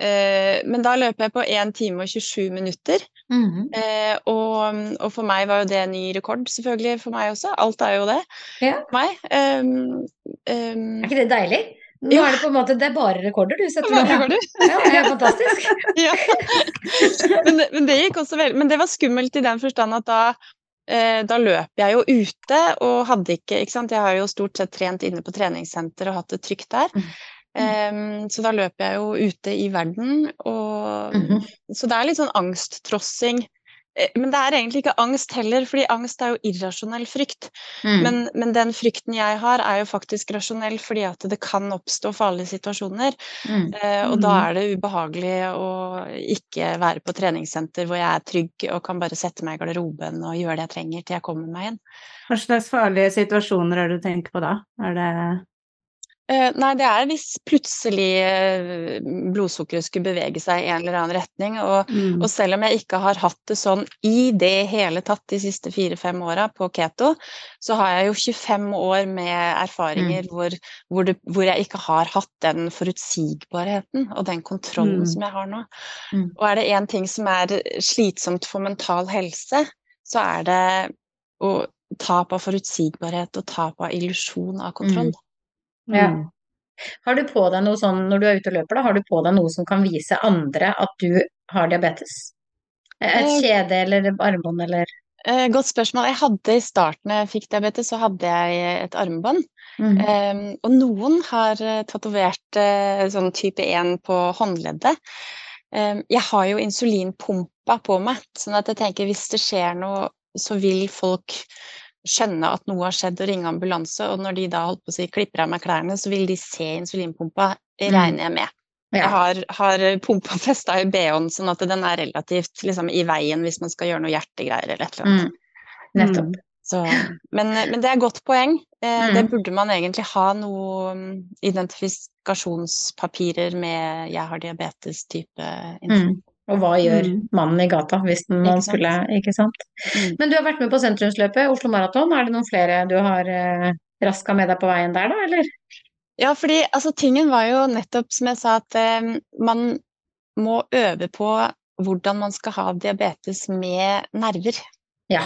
uh, men da løper jeg på 1 time og 27 minutter. Mm -hmm. uh, og, og for meg var jo det en ny rekord, selvfølgelig for meg også. Alt er jo det Ja. for meg. Um, um, Er ikke det deilig? Nå Ja. er det på en måte Det er bare rekorder du setter bare rekorder? Ja, det er fantastisk. ja. men, det- men det gikk også veldig Men det var skummelt i den forstand at da da løp jeg jo ute og hadde ikke ikke sant? Jeg har jo stort sett trent inne på treningssenter og hatt det trygt der. Mm. Em, så da løper jeg jo ute i verden, og Mhm. Så det er litt sånn angsttrossing. Eh, Men det er egentlig ikke angst heller, fordi angst er jo irrasjonell frykt. Mm. Men, men den frykten jeg har, er jo faktisk rasjonell, fordi at det kan oppstå farlige situasjoner. Mm. Eh, og da Mhm. er det ubehagelig å ikke være på treningssenter hvor jeg er trygg og kan bare sette meg i garderoben og gjøre det jeg trenger til jeg kommer meg inn. Hva slags farlige situasjoner er det du tenker på da? Er det nei, det er hvis plutselig eh, blodsukkeret skulle bevege seg i en eller annen retning. Og, mm. og selv om jeg ikke har hatt det sånn i det hele tatt de siste fire-fem åra på keto, så har jeg jo 25 år med erfaringer hvor, hvor, det, hvor jeg ikke har hatt den forutsigbarheten og den kontrollen Mm. som jeg har nå. Mm. Og er det én ting som er slitsomt for mental helse, så er det å tap av forutsigbarhet og tap av illusjon av kontroll. Ja. Mm. Har du på deg noe sånn når du er ute og løper, da, har du på deg noe som kan vise andre at du har diabetes? Et Eh. kjede eller armbånd eller Eh, godt spørsmål. Jeg hadde i starten jeg fikk diabetes, så hadde jeg et armbånd. mm. Um, og noen har uh, tatovert uh, sånn type 1 på håndleddet. Um, jeg har jo insulinpumpa på meg, sånn at jeg tenker hvis det skjer noe, så vil folk skjønne at noe har skjedd og ringe ambulanse. Og når de da holdt på å si klipper av meg klærne, så vil de se insulinpumpa, Mm. regner jeg med. Jeg har, har pumpa festa i bh-en, sånn at den er relativt liksom, i veien hvis man skal gjøre noe hjertegreier eller et eller annet. Mm. Nettopp. Så, men, men det er et godt poeng. Eh, Mm. Det burde man egentlig ha noe mm, identifikasjonspapirer med 'jeg har diabetes'-type Mm. Og hva gjør Mm. mannen i gata hvis man Ikke skulle Ikke sant? Mm. Men du har vært med på sentrumsløpet, Oslo Maraton. Er det noen flere du har eh, raska med deg på veien der, da, eller? Ja, fordi altså, tingen var jo nettopp som jeg sa, at eh, man må øve på hvordan man skal ha diabetes med nerver. Ja.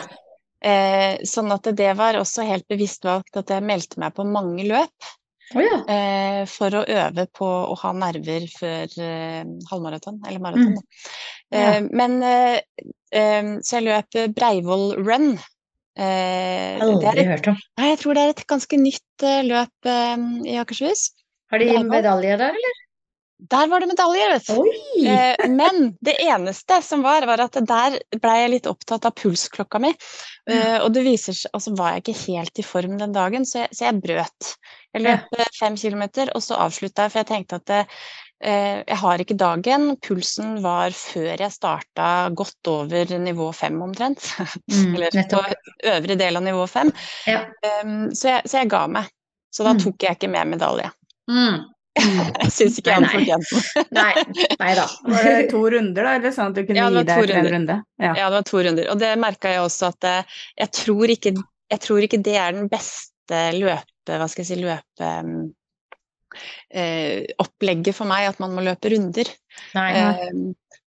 Eh, sånn at det var også helt bevisst valgt at jeg meldte meg på mange løp. Å ja. eh, for å øve på å ha nerver før eh, halvmaraton, eller maraton. Mm. Eh, ja. Men eh, eh, Så jeg løp Breivoll run. Eh, det Aldri et, hørt om. nei, jeg tror det er et ganske nytt løp i Akershus. Har de medalje der, eller? Der var det medaljer, vet du. Eh, men det eneste som var, var at der ble jeg litt opptatt av pulsklokka mi. Eh, og det viser seg, altså var jeg ikke helt i form den dagen, så jeg, så jeg brøt. Jeg løp eh, fem kilometer, og så avslutta jeg, for jeg tenkte at eh, jeg har ikke dagen. Pulsen var før jeg starta godt over nivå fem omtrent. Mm, Eller på øvre del av nivå fem. Ja. Så, jeg, så jeg ga meg. Så da Mm. tok jeg ikke med medalje. Mm. Jeg syns ikke jeg fortjente den. Nei, nei da. Var det to runder, da? Eller sånn at du kunne Ja, gi deg en runder. runde? Ja. Ja, det var to runder. Og det merka jeg også at eh, jeg tror ikke, jeg tror ikke det er den beste løpe... Hva skal jeg si løpe eh, Opplegget for meg, at man må løpe runder. Nei. Eh,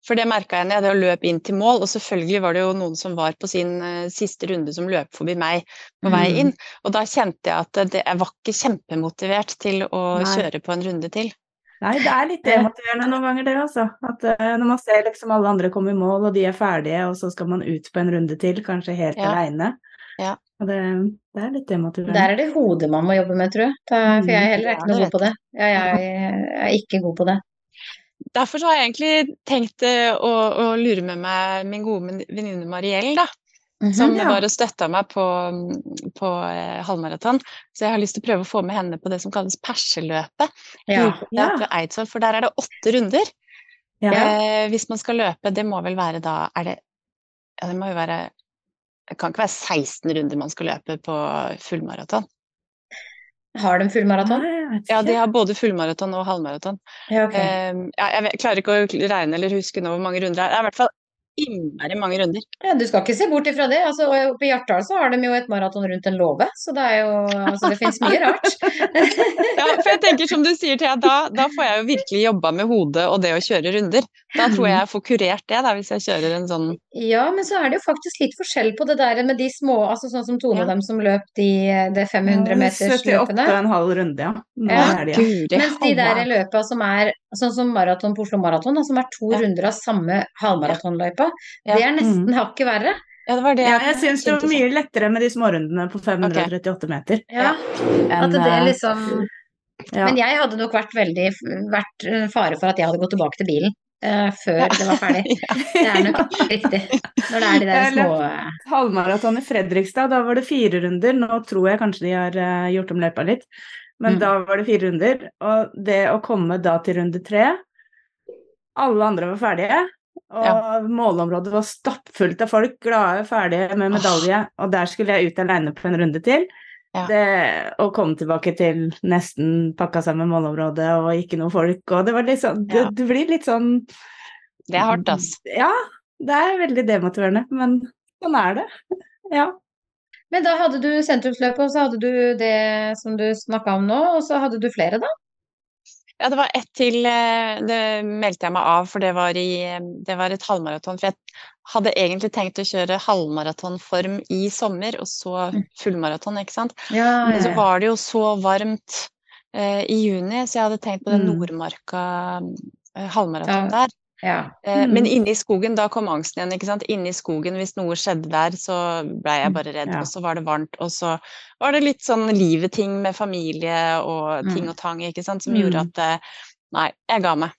for det merka jeg når jeg løp inn til mål, og selvfølgelig var det jo noen som var på sin eh, siste runde som løp forbi meg på vei Mm. inn. Og da kjente jeg at det, jeg var ikke kjempemotivert til å Nei. kjøre på en runde til. Nei, det er litt demotiverende noen ganger, det, altså. At uh, når man ser liksom alle andre komme i mål, og de er ferdige, og så skal man ut på en runde til, kanskje helt Ja. aleine. Ja. Og det, det er litt demotiverende. Der er det hodet man må jobbe med, tror jeg. For jeg er heller er ikke noe god på det. Ja, jeg er ikke god på det. Derfor så har jeg egentlig tenkt eh, å, å lure med meg min gode venninne Mariell, da. Som ja. var og støtta meg på, på eh, halvmaraton. Så jeg har lyst til å prøve å få med henne på det som kalles perseløpet. Ja. Ja. Eidsvoll, for der er det åtte runder. Ja. Eh, hvis man skal løpe, det må vel være da Er det Ja, det må jo være Det kan ikke være 16 runder man skal løpe på fullmaraton. Har de fullmaraton? Ja, de har både fullmaraton og halvmaraton. Ja, ok. Eh, jeg klarer ikke å regne eller huske nå hvor mange runder det er. Det er i hvert fall innmari mange runder. Ja, du skal ikke se bort ifra det. Altså, i Hjartdal så har de jo et maraton rundt en låve, så det er jo Altså, det finnes mye rart. Ja, for jeg tenker som du sier, Thea, da, da får jeg jo virkelig jobba med hodet og det å kjøre runder. Da tror jeg jeg får kurert det, da, hvis jeg kjører en sånn Ja, men så er det jo faktisk litt forskjell på det der med de små, altså sånn som Tone Ja. dem som løp de, de 500-metersløpene. 78,5 runde, ja. Nå Ja. er de, ja. Guri Mens de der løpa som er sånn som maraton på Oslo Maraton, da, som er to Ja. runder av samme halvmaratonløypa, Ja. det er nesten hakket verre. Ja, det var det Ja, jeg syns det var mye lettere med de smårundene på 538 meter. Ja, at det eh, liksom ja. Men jeg hadde nok vært veldig vært eh, fare for at jeg hadde gått tilbake til bilen Uh, før det var ferdig. Ja. Det er nok riktig. Når det er de der små halvmaraton i Fredrikstad, da var det fire runder. Nå tror jeg kanskje de har uh, gjort om løypa litt, men Mm. da var det fire runder. Og det å komme da til runde tre Alle andre var ferdige, og målområdet var stappfullt av folk, glade, ferdige med medalje, og der skulle jeg ut alene på en runde til. Ja. Det, og komme tilbake til nesten pakka sammen målområdet og ikke noe folk, og det var litt sånn Det, Ja. det blir litt sånn Det er hardt, ass. Ja, det er veldig demotiverende, men sånn er det. Ja. Men da hadde du sentrumsløpet, og så hadde du det som du snakka om nå, og så hadde du flere, da? Ja, det var ett til. eh, Det meldte jeg meg av, for det var, i, det var et halvmaraton. For jeg hadde egentlig tenkt å kjøre halvmaratonform i sommer, og så Mm. fullmaraton, ikke sant. Ja, Men så var det jo så varmt eh, i juni, så jeg hadde tenkt på den Mm. Nordmarka eh, halvmaraton Ja. der. Ja. Eh, Mm. Men inne i skogen, da kom angsten igjen. ikke sant? Inne i skogen, hvis noe skjedde der, så blei jeg bare redd. Ja. Og så var det varmt, og så var det litt sånn livet-ting med familie og ting Mm. og tang, ikke sant, som Mm. gjorde at eh, Nei, jeg ga meg.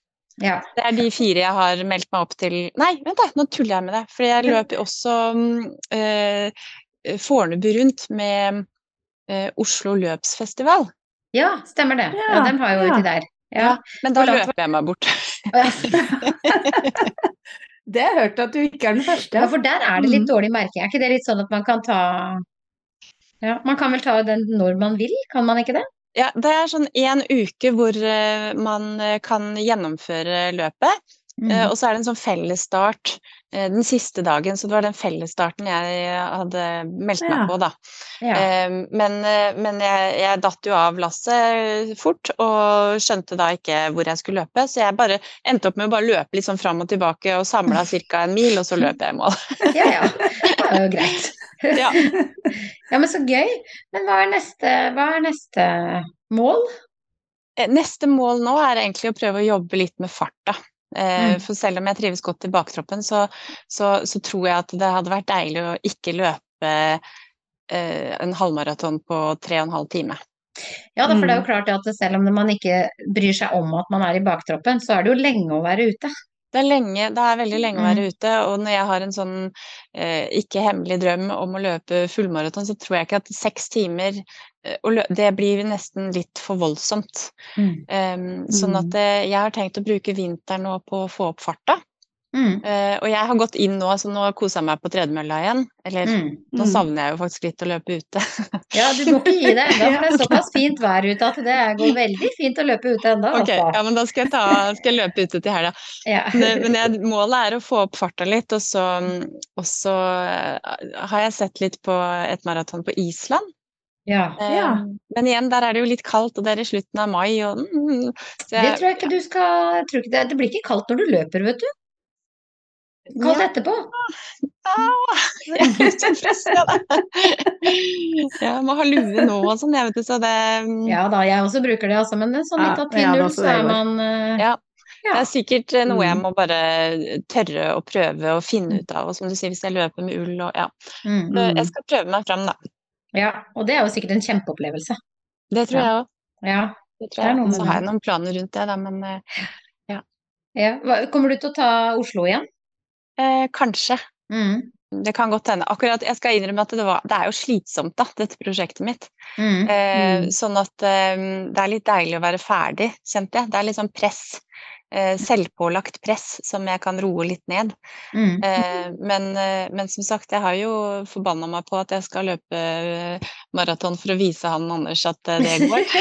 ja. Det er de fire jeg har meldt meg opp til Nei, vent da, nå tuller jeg med det. For jeg løp også mm, eh, Fornebu rundt med eh, Oslo løpsfestival. ja, stemmer det. Ja, Ja, dem har jo ja. uti der. Ja. Men da løper jeg meg bort. Det har jeg hørt at du ikke er den første. Ja, for der er det litt Mm. dårlig merking. Er ikke det litt sånn at man kan ta Ja, man kan vel ta den når man vil, kan man ikke det? Ja, det er sånn én uke hvor eh, man eh, kan gjennomføre løpet. Mm. Eh, og så er det en sånn fellesstart eh, den siste dagen, så det var den fellesstarten jeg hadde meldt meg Ja. på, da. Ja. Eh, men eh, men jeg, jeg datt jo av lasset fort, og skjønte da ikke hvor jeg skulle løpe, så jeg bare endte opp med å bare løpe litt sånn fram og tilbake og samla ca. en mil, og så løp jeg i mål. ja, ja. Det er jo greit. Ja. Ja, men så gøy. Men hva er neste, hva er neste mål? Neste mål nå er egentlig å prøve å jobbe litt med farta. Eh, Mm. For selv om jeg trives godt i baktroppen, så, så, så tror jeg at det hadde vært deilig å ikke løpe eh, en halvmaraton på tre og en halv time. Ja, for det er jo Mm. klart at selv om man ikke bryr seg om at man er i baktroppen, så er det jo lenge å være ute. Det er, lenge, det er veldig lenge å Mm. være ute, og når jeg har en sånn eh, ikke hemmelig drøm om å løpe fullmaraton, så tror jeg ikke at seks timer eh, Det blir nesten litt for voldsomt. Mm. Um, sånn at eh, jeg har tenkt å bruke vinteren nå på å få opp farta. Mm. Eh, og jeg har gått inn nå, så nå koser jeg meg på tredemølla igjen. Eller Mm. nå Mm. savner jeg jo faktisk litt å løpe ute. Ja, du må ikke gi deg ennå, for det er såpass fint vær ute at det går veldig fint å løpe ute ennå. Ok, ja, men da skal jeg, ta, skal jeg løpe ute til helga. Ja. Men, men jeg, målet er å få opp farta litt, og så, og så eh, har jeg sett litt på et maraton på Island. Ja. Eh, Ja. Men igjen, der er det jo litt kaldt, og det er i slutten av mai. Og, mm, jeg, Det tror jeg ikke du skal jeg tror ikke det, det blir ikke kaldt når du løper, vet du. Kaldt Ja. etterpå. Ja. Jeg må ha lue nå og sånn, jeg vet du, så det mm, Ja da, jeg også bruker det, altså. Men sånn litt av jeg 10-0, også så er man eh, Ja. ja. Det er sikkert eh, noe jeg Mm. må bare tørre å prøve å finne ut av. Og som du sier, hvis jeg løper med ull og ja. Mm. Mm. Jeg skal prøve meg fram, da. Ja, og det er jo sikkert en kjempeopplevelse. Det tror jeg òg. Ja. Det Det tror jeg. noe Så har jeg noen planer rundt det, da, men eh, ja. Kommer du til å ta Oslo igjen? Eh, kanskje. Mm. Det kan godt hende. Akkurat, jeg skal innrømme at det, var, det er jo slitsomt, da, dette prosjektet mitt. Mm. Eh, Mm. Sånn at eh, det er litt deilig å være ferdig, kjente jeg. Det er litt sånn press. Eh, selvpålagt press som jeg kan roe litt ned. Mm. Eh, men, eh, men som sagt, jeg har jo forbanna meg på at jeg skal løpe maraton for å vise han Anders at det går.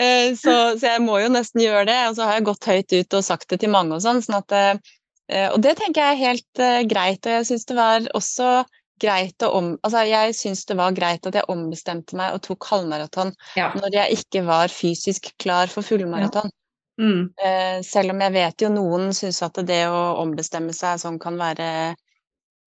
Så, så jeg må jo nesten gjøre det. Og så har jeg gått høyt ut og sagt det til mange og sånn. sånn at, og det tenker jeg er helt greit. Og jeg syns det var også greit å om... Altså jeg syns det var greit at jeg ombestemte meg og tok halvmaraton Ja. når jeg ikke var fysisk klar for fullmaraton. Mm. Eh, selv om jeg vet jo noen syns at det å ombestemme seg sånn kan være,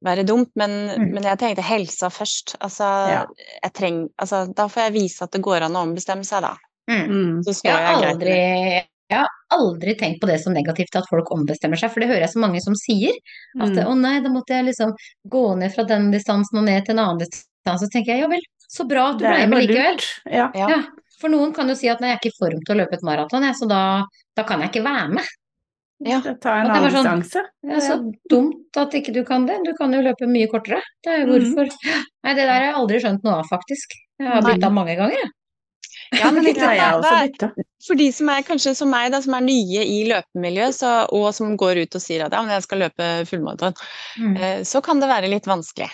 være dumt, men, Mm. men jeg tenkte helsa først. Altså, Ja. jeg treng, altså, da får jeg vise at det går an å ombestemme seg, da. Mm. Så står Jeg jeg aldri, greit jeg har aldri tenkt på det som negativt at folk ombestemmer seg, for det hører jeg så mange som sier. At Mm. å nei, da måtte jeg liksom gå ned fra den distansen og ned til en annen distanse. Så tenker jeg ja vel, så bra at du ble med likevel. Ja. Ja. For noen kan jo si at nei, jeg er ikke i form til å løpe et maraton, så da, da kan jeg ikke være med. Ja. Ta en annen sånn- distanse. Det er så dumt at ikke du kan det. Du kan jo løpe mye kortere. Det er jo hvorfor. hvorfor. Nei, det der har jeg aldri skjønt noe av, faktisk. Jeg har Nei. av mange ganger, jeg. Ja, men ikke Ja, sant, jeg det er- For de som er kanskje som meg, da, som er nye i løpemiljøet, så, og som går ut og sier at ja, men jeg skal løpe fullmaraton, Mm. eh, så kan det være litt vanskelig.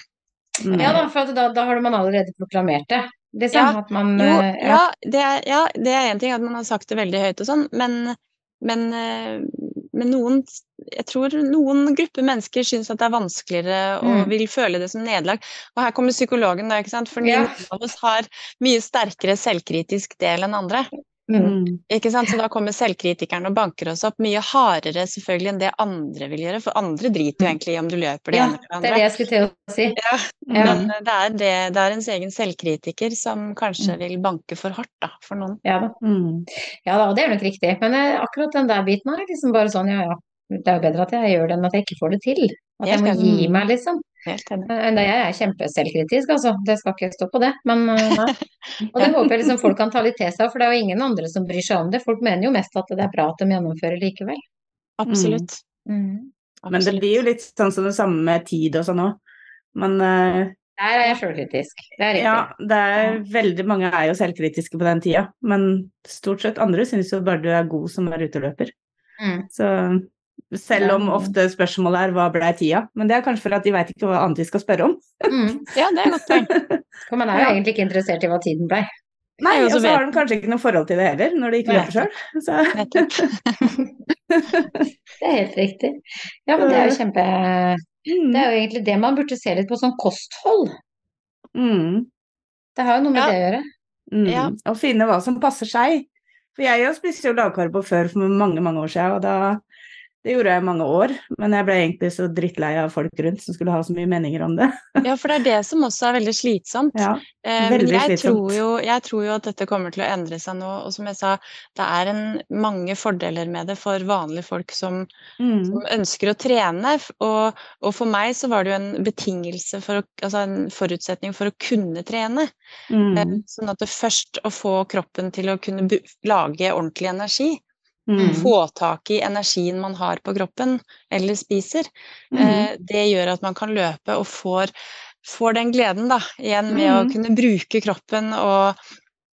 Mm. Ja da, for at da, da har man allerede proklamert det. Liksom, Ja, at man Jo, eh, ja, det er, ja, det er en ting at man har sagt det veldig høyt og sånn, men, men, eh, men noen Jeg tror noen grupper mennesker syns at det er vanskeligere og Mm. vil føle det som nederlag. Og her kommer psykologen, da, ikke sant. For Ja. noen av oss har mye sterkere selvkritisk del enn andre. Mm. Ikke sant? Så da kommer selvkritikeren og banker oss opp mye hardere selvfølgelig enn det andre vil gjøre, for andre driter jo egentlig i om du løper det Ja, ene eller det det er det jeg skulle til å si. Ja, Ja. men det er, det, det er ens egen selvkritiker som kanskje vil banke for hardt da, for noen. Ja da. Mm. Ja da, det er nok riktig. Men eh, akkurat den der biten er liksom bare sånn, ja ja. Det er jo bedre at jeg gjør det enn at jeg ikke får det til. At jeg må gi meg, liksom. Helt enig. Eh, jeg er kjempeselvkritisk, altså. Det skal ikke stå på det. Men eh. Og det håper jeg liksom folk kan ta litt til seg for det er jo ingen andre som bryr seg om det. Folk mener jo mest at det er bra at de gjennomfører likevel. Absolutt. Mm. Men det blir jo litt sånn som det samme med tid og sånn òg. Men uh, Der er jeg sjølkritisk. Det er riktig. ja, det er veldig mange er jo selvkritiske på den tida. Men stort sett andre syns jo bare du er god som er uteløper. Mm. Så selv om ofte spørsmålet er hva blei tida, men det er kanskje for at de veit ikke hva annet de skal spørre om. Mm. Ja, det er godt poeng. For man er jo Ja. egentlig ikke interessert i hva tiden blei. Nei, og så har de kanskje ikke noe forhold til det heller, når de ikke løper sjøl. Så Det er helt riktig. Ja, men det er jo kjempe mm. Det er jo egentlig det man burde se litt på, sånn kosthold. Mm. Det har jo noe med Ja. det å gjøre. Mm. Ja. Og finne hva som passer seg. For jeg spiste jo lavkarbo før for mange, mange år siden, og da det gjorde jeg i mange år, men jeg ble egentlig så drittlei av folk rundt som skulle ha så mye meninger om det. Ja, for det er det som også er veldig slitsomt. Ja. veldig men jeg slitsomt. tror, jo, jeg tror jo at dette kommer til å endre seg nå. Og som jeg sa, det er en, mange fordeler med det for vanlige folk som, Mm. som ønsker å trene. Og, og for meg så var det jo en betingelse for å, altså en forutsetning for å kunne trene. Eh, Mm. Sånn at det først å få kroppen til å kunne lage ordentlig energi, Mm. få tak i energien man har på kroppen eller spiser, Mm. eh, det gjør at man kan løpe og får, får den gleden da, igjen med å Mm. kunne bruke kroppen og,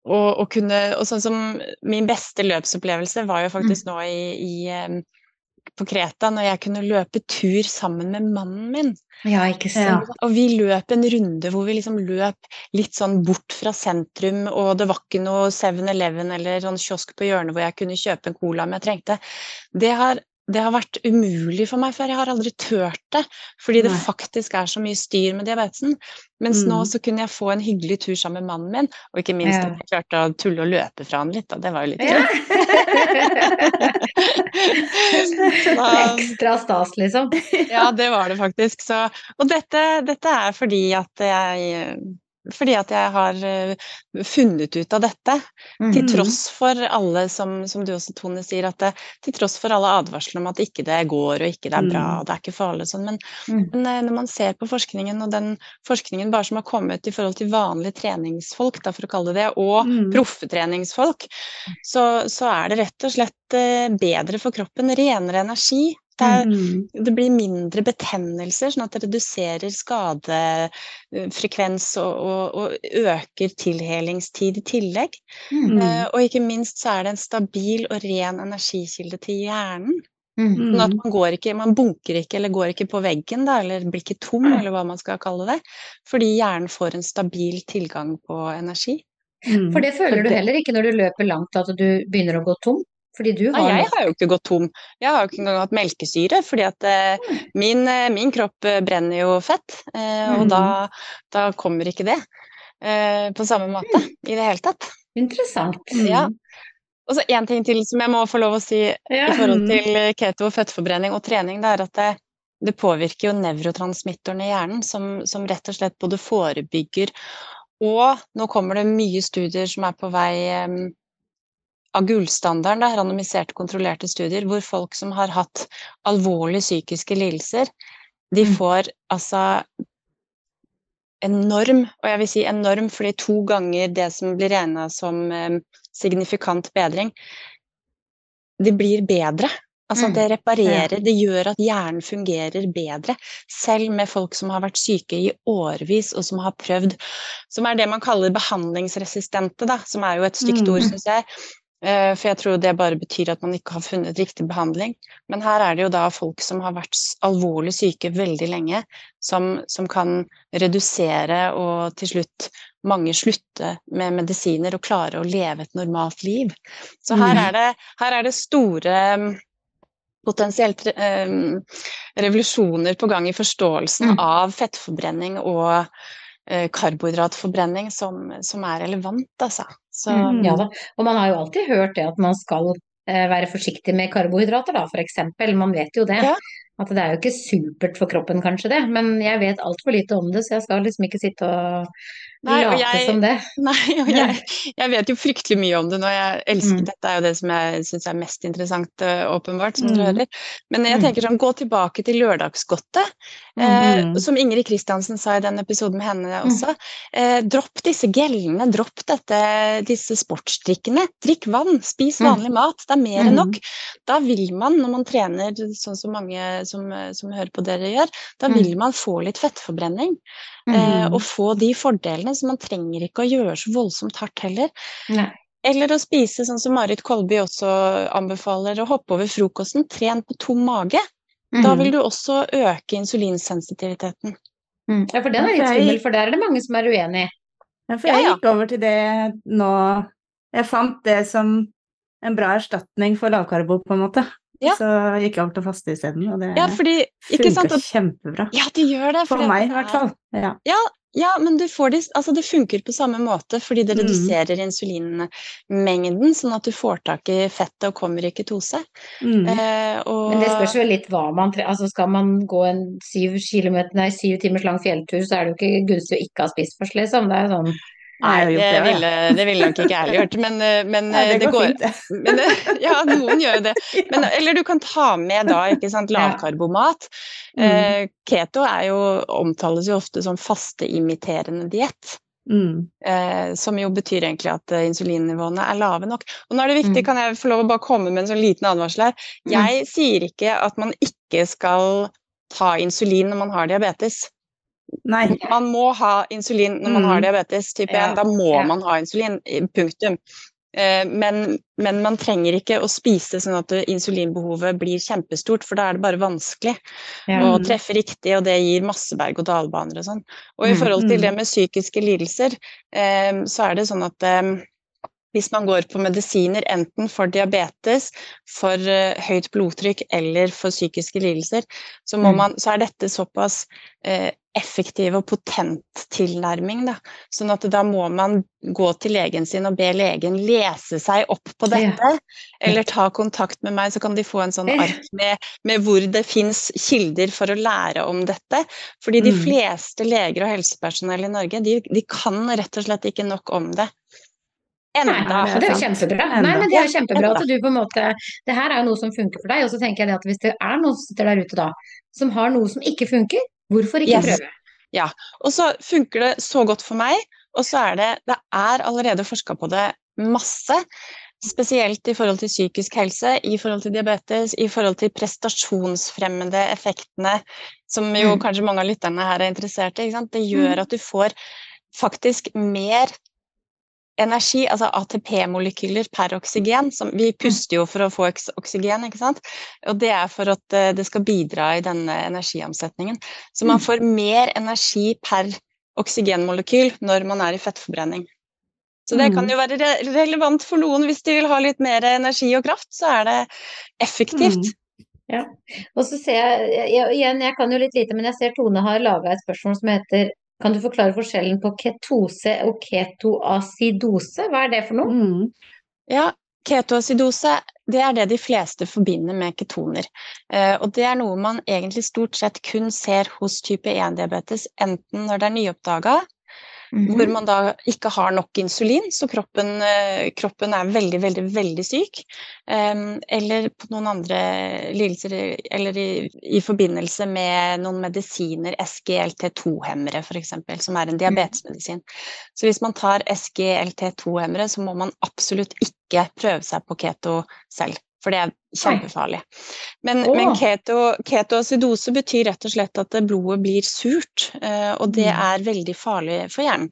og, og kunne Og sånn som min beste løpsopplevelse var jo faktisk nå i, i på Kreta, når jeg kunne løpe tur sammen med mannen min. Ja, ikke Ja. Og vi løp en runde hvor vi liksom løp litt sånn bort fra sentrum, og det var ikke noe 7-Eleven eller sånn kiosk på hjørnet hvor jeg kunne kjøpe en cola om jeg trengte. Det har, det har vært umulig for meg før. Jeg har aldri turt det, fordi det Nei. faktisk er så mye styr med diabetesen. Mens nå Mm. så kunne jeg få en hyggelig tur sammen med mannen min, og ikke minst Ja. at jeg klarte å tulle og løpe fra han litt, da. Det var jo litt Ja. Så- Ekstra stas, liksom. Ja, det var det faktisk. Så, og dette, dette er fordi at jeg fordi at jeg har eh, funnet ut av dette, til Mm. tross for alle, som, som du også, Tone, sier, at det, til tross for alle advarslene om at ikke det går og ikke det er bra Mm. og det er ikke farlig og sånn, men, Mm. men eh, når man ser på forskningen, og den forskningen bare som har kommet i forhold til vanlige treningsfolk, da, for å kalle det det, og Mm. proffetreningsfolk, så, så er det rett og slett eh, bedre for kroppen, renere energi. Det, er, Mm. det blir mindre betennelser, sånn at det reduserer skadefrekvens og, og, og øker tilhelingstid i tillegg. Mm. Eh, og ikke minst så er det en stabil og ren energikilde til hjernen. Mm. Sånn at Mm. man, går ikke, man bunker ikke eller går ikke på veggen, da, eller blir ikke tom, eller hva man skal kalle det. Fordi hjernen får en stabil tilgang på energi. Mm. For det føler du heller ikke når du løper langt, at du begynner å gå tom? Fordi du Nei, jeg har jo ikke gått tom. Jeg har jo ikke engang hatt melkesyre, fordi at eh, min, eh, min kropp eh, brenner jo fett, eh, og Mm. da, da kommer ikke det eh, på samme måte i det hele tatt. Interessant. Mm. Ja. Og så en ting til som jeg må få lov å si Ja. i forhold Mm. til keto keto, fettforbrenning og trening, det er at det, det påvirker jo nevrotransmittoren i hjernen, som, som rett og slett både forebygger og nå kommer det mye studier som er på vei av gullstandarden, da, randomiserte, kontrollerte studier, hvor folk som har hatt alvorlige psykiske lidelser, de Mm. får altså enorm, og jeg vil si enorm fordi to ganger det som blir regna som eh, signifikant bedring, det blir bedre. Altså Mm. det reparerer, det gjør at hjernen fungerer bedre. Selv med folk som har vært syke i årevis, og som har prøvd Som er det man kaller behandlingsresistente, da, som er jo et stygt Mm. ord, syns jeg. Eh, For jeg tror det bare betyr at man ikke har funnet riktig behandling. Men her er det jo da folk som har vært alvorlig syke veldig lenge, som, som kan redusere og til slutt mange slutte med medisiner og klare å leve et normalt liv. Så her Mm. er det, her er det store mm, potensielt eh, revolusjoner på gang i forståelsen Mm. av fettforbrenning og eh, karbohydratforbrenning som, som er relevant, altså. Så Mm. Ja da. Og man har jo alltid hørt det at man skal eh, være forsiktig med karbohydrater, da, eksempel. Man vet jo det. Ja. At det er jo ikke supert for kroppen, kanskje det. Men jeg vet altfor lite om det, så jeg skal liksom ikke sitte og Nei, og jeg- Nei, og jeg, jeg vet jo fryktelig mye om det nå. Jeg elsker, Mm. Dette er jo det som jeg syns er mest interessant, eh, åpenbart, som dere Mm. hører. Men jeg Mm. tenker sånn, gå tilbake til lørdagsgodtet. Eh, Mm. som Ingrid Kristiansen sa i den episoden med henne også. Eh, dropp disse gellene, dropp dette, disse sportsdrikkene. Drikk vann, spis vanlig mat. Det er mer enn nok. Da vil man, når man trener sånn som mange som, som hører på dere gjør, da vil man få litt fettforbrenning. Eh, og få de fordelene, så man trenger ikke å gjøre så voldsomt hardt heller. Nei. Eller å spise sånn som Marit Kolby også anbefaler, å hoppe over frokosten. Tren på tom mage. Da Mm. vil du også øke insulinsensitiviteten. Mm. Ja, for den er litt Ja, skummel, for der er det mange som er uenig. Ja, for Ja, jeg ja. gikk over til det nå Jeg fant det som en bra erstatning for lavkarbo, på en måte. Ja. Så gikk jeg over til faste isteden, og det Ja, fordi funker At, kjempebra. ja, det gjør det. For for meg, i hvert er- fall. Ja. Ja, ja, men du får de, altså det funker på samme måte fordi det Mm. reduserer insulinmengden, sånn at du får tak i fettet og kommer i ketose. Mm. Eh, og, Men det spørs jo litt hva man trenger. Altså skal man gå en syv, kilometer, nei, syv timers lang fjelltur, så er det jo ikke gunstig å ikke ha spist først, liksom. Det er sånn Nei, det det, ville, det ville nok ikke jeg gjort, men, eh, men Nei, eh, det går fint, det. Men, eh, ja, noen gjør jo det. Men, eller du kan ta med da, ikke sant, lavkarbomat. Mm. Eh, keto jo, omtales jo ofte som fasteimiterende diett. Mm. Eh, som jo betyr egentlig at insulinnivåene er lave nok. Og nå er det viktig, Mm. kan jeg få lov å bare komme med en sånn liten advarsel her. Jeg sier ikke at man ikke skal ta insulin når man har diabetes. Nei. Man må ha insulin når man Mm. har diabetes type Ja, 1. Da må ja. man ha insulin. Punktum. Eh, Men, men man trenger ikke å spise sånn at insulinbehovet blir kjempestort, for da er det bare vanskelig ja. å Mm. treffe riktig, og det gir masse berg-og-dal-baner og sånn. Og i Mm, forhold til mm. det med psykiske lidelser, eh, så er det sånn at eh, hvis man går på medisiner enten for diabetes, for eh, høyt blodtrykk eller for psykiske lidelser, så, må Mm. man, så er dette såpass eh, effektiv og potent tilnærming. Da. Sånn at da må man gå til legen sin og be legen lese seg opp på Ja. dette. Eller ta kontakt med meg, så kan de få en sånn ark med, med hvor det fins kilder for å lære om dette. Fordi de Mm. fleste leger og helsepersonell i Norge, de, de kan rett og slett ikke nok om det. Enda. nei, det er jo kjempebra. Enda. Nei, men det er jo kjempebra at du på en måte Det her er jo noe som funker for deg, og så tenker jeg det at hvis det er noen som sitter der ute da, som har noe som ikke funker, hvorfor ikke Yes. prøve? Og så funker det så godt for meg, og så er det Det er allerede forska på det masse. Spesielt i forhold til psykisk helse, i forhold til diabetes, i forhold til prestasjonsfremmende effektene, som jo Mm. kanskje mange av lytterne her er interessert i. Det Mm. gjør at du får faktisk mer energi, altså ATP-molekyler per oksygen. Som, vi puster jo for å få oksygen, ikke sant. Og det er for at eh, det skal bidra i denne energiomsetningen. Så man Mm. får mer energi per oksygenmolekyl når man er i fettforbrenning. Så det kan Mm. jo være re relevant for noen hvis de vil ha litt mer energi og kraft, så er det effektivt. Ja. Og så ser jeg, jeg, igjen, jeg kan jo litt lite, men jeg ser Tone har laga et spørsmål som heter Kan du forklare forskjellen på ketose og ketoacidose? Hva er det for noe? Mm. Ja, ketoacidose det er det de fleste forbinder med ketoner. Eh, og det er noe man egentlig stort sett kun ser hos type 1-diabetes, enten når det er nyoppdaga, Mhm. hvor man da ikke har nok insulin, så kroppen, eh, kroppen er veldig, veldig, veldig syk. Um, eller på noen andre lidelser, eller i, i forbindelse med noen medisiner, SGLT2-hemmere f.eks., som er en diabetesmedisin. Så hvis man tar SGLT2-hemmere, så må man absolutt ikke prøve seg på keto selv. For det er kjempefarlig. Men, oh. men keto, ketoacidose betyr rett og slett at blodet blir surt, eh, og det Mm. er veldig farlig for hjernen.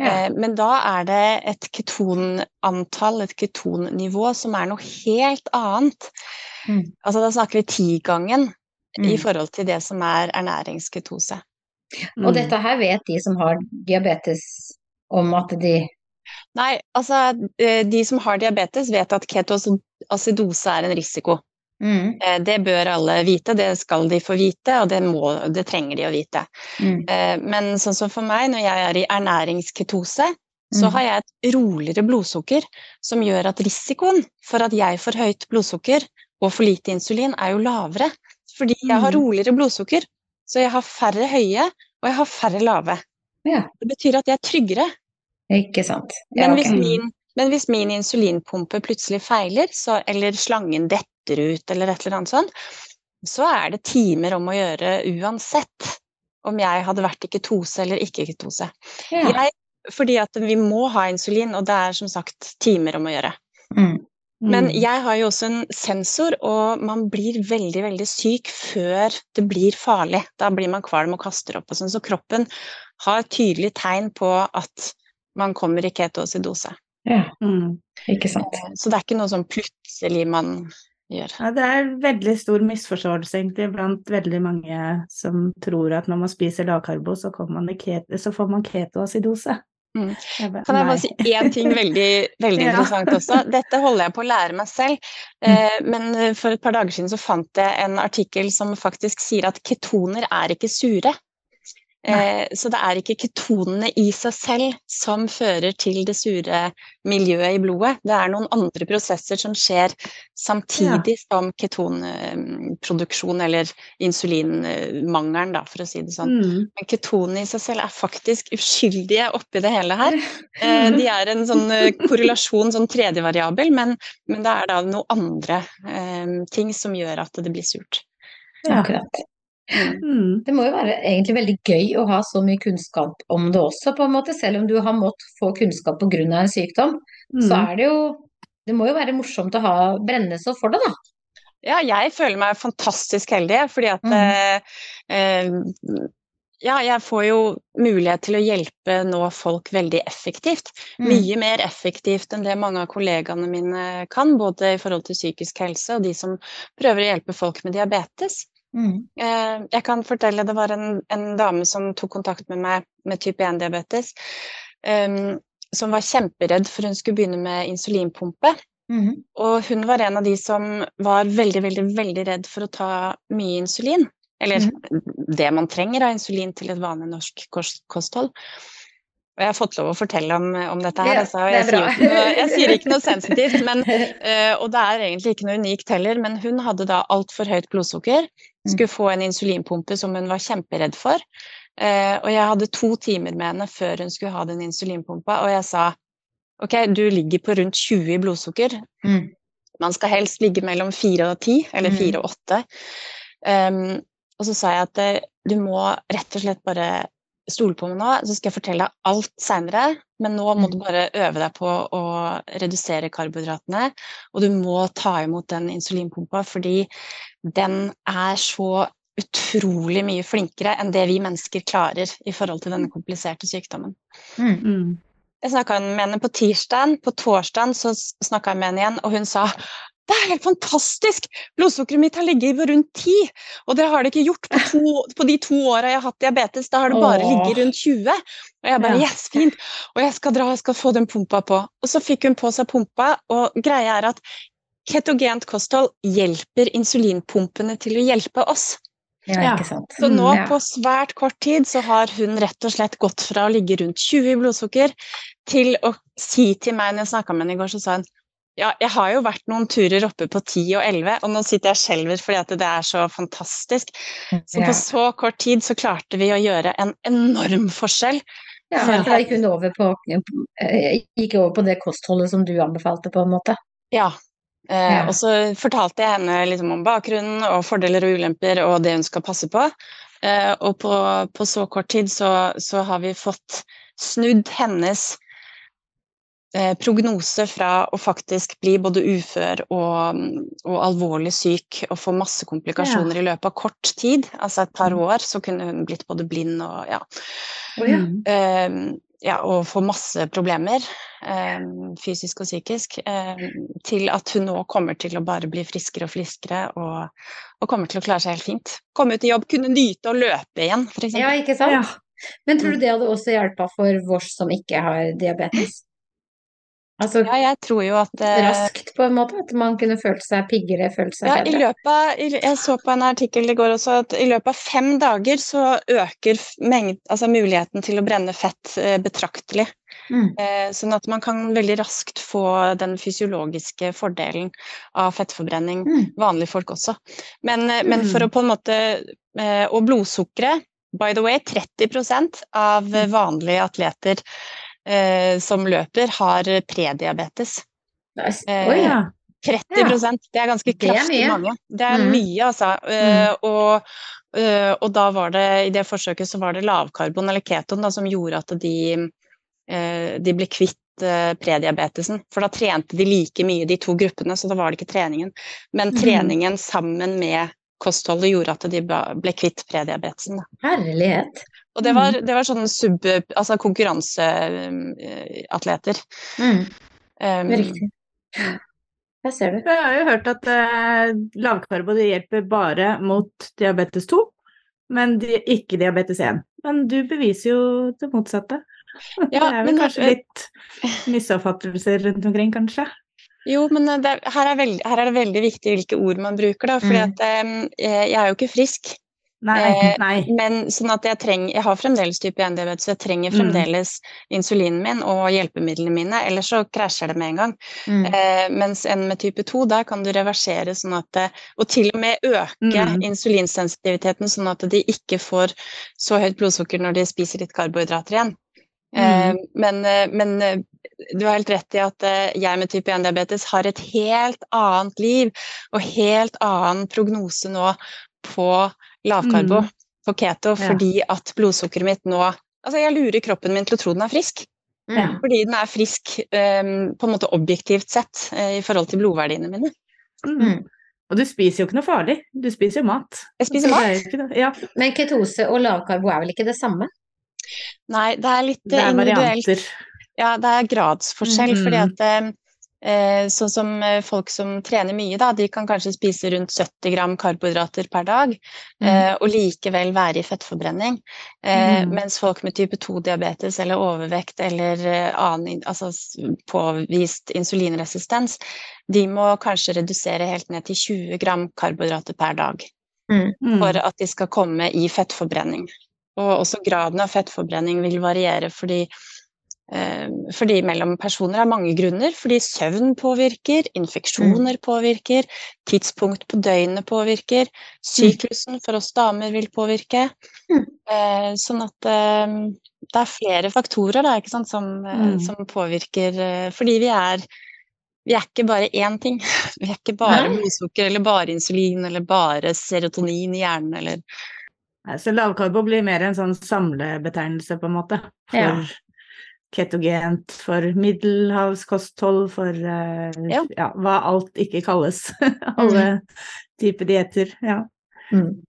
Ja. Eh, Men da er det et ketonantall, et ketonnivå, som er noe helt annet. Mm. Altså da snakker vi tigangen i Mm. forhold til det som er ernæringsketose. Og dette her vet de som har diabetes om at de Nei, altså eh, de som har diabetes vet at ketoacidose er en risiko. mm, Eh, Det bør alle vite, det skal de få vite, og det, må, det trenger de å vite. mm, Eh, Men sånn som for meg, når jeg er i ernæringsketose, så Mm. har jeg et roligere blodsukker, som gjør at risikoen for at jeg får høyt blodsukker og for lite insulin, er jo lavere. Fordi jeg har Mm. roligere blodsukker, så jeg har færre høye, og jeg har færre lave. Ja. Det betyr at jeg er tryggere. Ikke sant. Ja, Men hvis, min, men hvis min insulinpumpe plutselig feiler, så, eller slangen detter ut, eller et eller annet sånt, så er det timer om å gjøre uansett om jeg hadde vært i ketose eller ikke i ketose. Ja. Jeg, fordi at vi må ha insulin, og det er som sagt timer om å gjøre. Mm. Men Mm. jeg har jo også en sensor, og man blir veldig, veldig syk før det blir farlig. Da blir man kvalm og kaster opp og sånn, så kroppen har tydelig tegn på at man kommer i ketoacidose. Ja, Mm. ikke sant. Eh, Så det er ikke noe som plutselig man gjør. Ja, det er veldig stor misforståelse egentlig blant veldig mange som tror at når man spiser lavkarbo, så, kommer man i så får man ketoacidose. Mm. Jeg bare, Kan jeg nei. bare si én ting veldig, veldig Ja. interessant også? Dette holder jeg på å lære meg selv. Eh, men eh, for et par dager siden så fant jeg en artikkel som faktisk sier at ketoner er ikke sure. Eh, så det er ikke ketonene i seg selv som fører til det sure miljøet i blodet. Det er noen andre prosesser som skjer samtidig som ketonproduksjon, eller insulinmangelen, da, for å si det sånn. Mm. Men ketonene i seg selv er faktisk uskyldige oppi det hele her. Eh, de er en sånn eh, korrelasjon, sånn tredje variabel, men, men det er da noe andre eh, ting som gjør at det blir surt. Ja. Akkurat. Mm. Mm. Det må jo være egentlig veldig gøy å ha så mye kunnskap om det også, på en måte. Selv om du har måttet få kunnskap pga. en sykdom, så Mm. er det jo Det må jo være morsomt å ha brenne så for det, da. Ja, jeg føler meg fantastisk heldig, fordi at mm. eh, eh, Ja, jeg får jo mulighet til å hjelpe nå folk veldig effektivt. Mm. Mye mer effektivt enn det mange av kollegaene mine kan, både i forhold til psykisk helse og de som prøver å hjelpe folk med diabetes. Mm. Eh, Jeg kan fortelle, det var en, en dame som tok kontakt med meg med type 1-diabetes, Um, som var kjemperedd for hun skulle begynne med insulinpumpe. Mm. Og hun var en av de som var veldig, veldig, veldig redd for å ta mye insulin. Eller det man trenger av insulin til et vanlig norsk kosthold. Og jeg har fått lov å fortelle om, om dette her. Altså, det jeg, sier noe, jeg sier ikke noe sensitivt, men Eh, og det er egentlig ikke noe unikt heller, men hun hadde da altfor høyt blodsukker. Skulle få en insulinpumpe som hun var kjemperedd for. Eh, og jeg hadde to timer med henne før hun skulle ha den insulinpumpa, og jeg sa ok, du ligger på rundt 20 i blodsukker. Mm. Man skal helst ligge mellom 4 og 10, eller Mm. 4 og 8. Um, og så sa jeg at eh, du må rett og slett bare stole på meg nå, så skal jeg fortelle deg alt seinere. Men nå må Mm. du bare øve deg på å redusere karbohydratene. Og du må ta imot den insulinpumpa, fordi den er så utrolig mye flinkere enn det vi mennesker klarer i forhold til denne kompliserte sykdommen. Mm. Mm. Jeg snakka med henne på tirsdagen. På torsdagen så snakka jeg med henne igjen, og hun sa det er helt fantastisk! Blodsukkeret mitt har ligget på rundt 10, og det har det ikke gjort på, to, på de to åra jeg har hatt diabetes. Da har det bare Åh. ligget rundt 20. Og jeg bare Ja. yes, fint! Og jeg skal dra, jeg skal få den pumpa på. Og så fikk hun på seg pumpa, og greia er at ketogent kosthold hjelper insulinpumpene til å hjelpe oss. Ja, Ja. ikke sant. Så nå Ja. på svært kort tid så har hun rett og slett gått fra å ligge rundt 20 i blodsukker til å si til meg når jeg snakka med henne i går, så sa hun ja, jeg har jo vært noen turer oppe på 10 og 11, og nå sitter jeg og skjelver fordi at det er så fantastisk. Så på så kort tid så klarte vi å gjøre en enorm forskjell. Ja, for jeg gikk over på, jeg gikk over på det kostholdet som du anbefalte, på en måte. Ja. Eh. Og så fortalte jeg henne liksom om bakgrunnen og fordeler og ulemper og det hun skal passe på. Eh, og på, på så kort tid så, så har vi fått snudd hennes prognose fra å faktisk bli både ufør og, og alvorlig syk og få masse komplikasjoner i løpet av kort tid, altså et par år, så kunne hun blitt både blind og ja. ja. Mm. Eh, ja, og få masse problemer, eh, fysisk og psykisk, eh, til at hun nå kommer til å bare bli friskere og friskere og, og kommer til å klare seg helt fint. Komme ut i jobb, kunne nyte å løpe igjen, f.eks. Ja, ikke sant? Ja. Men tror du det hadde også hjelpa for vårs som ikke har diabetes? Altså Ja, jeg tror jo at eh, raskt, på en måte? At man kunne følt seg piggere, følt seg Ja, i løpet av, jeg så på en artikkel i går også at i løpet av fem dager så øker mengd, altså muligheten til å brenne fett eh, betraktelig. Mm. Eh, sånn at man kan veldig raskt få den fysiologiske fordelen av fettforbrenning, Mm. vanlige folk også. Men, men for å på en måte Og blodsukkeret, by the way, 30% av eh, vanlige atleter eh, som løper, har prediabetes. Eh, Oi, Ja. 30 Det er ganske Det kraftig mange. Det er Mm. mye, altså. Eh, og, uh, og da var det, i det forsøket så var det lavkarbon, eller keton, da, som gjorde at de, uh, de ble kvitt prediabetesen. For da trente de like mye, de to gruppene, så da var det ikke treningen. Men Mhm. treningen sammen med kostholdet gjorde at de ble kvitt prediabetesen. Da. herlighet. Og det var, det var sånne sub... Altså konkurranseatleter. Mm. Um, Riktig. Jeg ser det. Jeg har jo hørt at eh, lavkarbo det hjelper bare mot diabetes 2, men de, ikke diabetes 1. Men du beviser jo det motsatte. det er vel men, kanskje eh, litt misoppfattelser rundt omkring, kanskje? Jo, men eh, det, her, er veld, her er det veldig viktig hvilke ord man bruker, da. For Mm. eh, jeg er jo ikke frisk. Nei, Eh, nei. Men sånn at jeg trenger Jeg har fremdeles type 1-diabetes, så jeg trenger Mm. fremdeles insulinen min og hjelpemidlene mine, ellers så krasjer det med en gang. Mm. Eh, mens en med type 2, der kan du reversere sånn at Og til og med øke Mm. insulinsensitiviteten, sånn at de ikke får så høyt blodsukker når de spiser litt karbohydrater igjen. Eh, Mm. men, eh, men eh, du har helt rett i at jeg med type 1-diabetes har et helt annet liv og helt annen prognose nå på lavkarbo, Mm. på keto, Ja. fordi at blodsukkeret mitt nå Altså, jeg lurer kroppen min til å tro den er frisk. Mm. Fordi den er frisk um, på en måte objektivt sett uh, i forhold til blodverdiene mine. Mm. Mm. Og du spiser jo ikke noe farlig, du spiser jo mat. Jeg spiser mat. Ja, Men ketose og lavkarbo er vel ikke det samme? Nei, det er litt det eh, er individuelt. varianter. Ja, det er gradsforskjell, Mm. fordi at eh, eh, sånn som eh, folk som trener mye, da, de kan kanskje spise rundt 70 gram karbohydrater per dag, eh, og likevel være i fettforbrenning. Eh, Mhm. Mens folk med type 2-diabetes eller overvekt eller eh, annen altså, påvist insulinresistens, de må kanskje redusere helt ned til 20 gram karbohydrater per dag Mm. for at de skal komme i fettforbrenning. Og også graden av fettforbrenning vil variere fordi, eh, fordi mellom personer er mange grunner. Fordi søvn påvirker, infeksjoner påvirker, tidspunkt på døgnet påvirker, syklusen for oss damer vil påvirke. Mm. Eh, sånn at eh, det er flere faktorer da, ikke sant, som, eh, Mm. som påvirker eh, Fordi vi er vi er ikke bare én ting. Vi er ikke bare blodsukker eller bare insulin eller bare serotonin i hjernen eller Så lavkarbo blir mer en sånn samlebetegnelse, på en måte. For Ja. Ketogent, for middelhavskosthold, for uh, Ja. ja, hva alt ikke kalles. Alle typer dietter. Ja. Mm.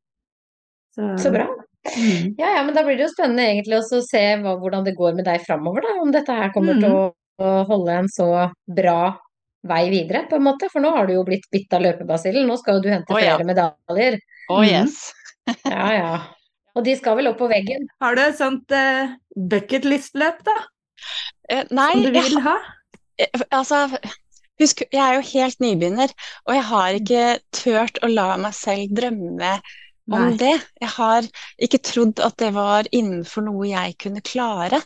Så bra. Mm. Ja, ja, men da blir det jo spennende egentlig også å se hva, hvordan det går med deg framover, da. Om dette her kommer til å, å holde en så bra vei videre, på en måte. For nå har du jo blitt bitt av løpebasillen. Nå skal jo du hente Å, ja. flere medaljer. Oh Mhm. yes! Ja, ja. Og de skal vel opp på veggen. Har du et sånt uh, bucketlist-løp, da? Eh, nei, Som du vil ha? eh, altså Husk, jeg er jo helt nybegynner, og jeg har ikke turt å la meg selv drømme om Nei. det. Jeg har ikke trodd at det var innenfor noe jeg kunne klare,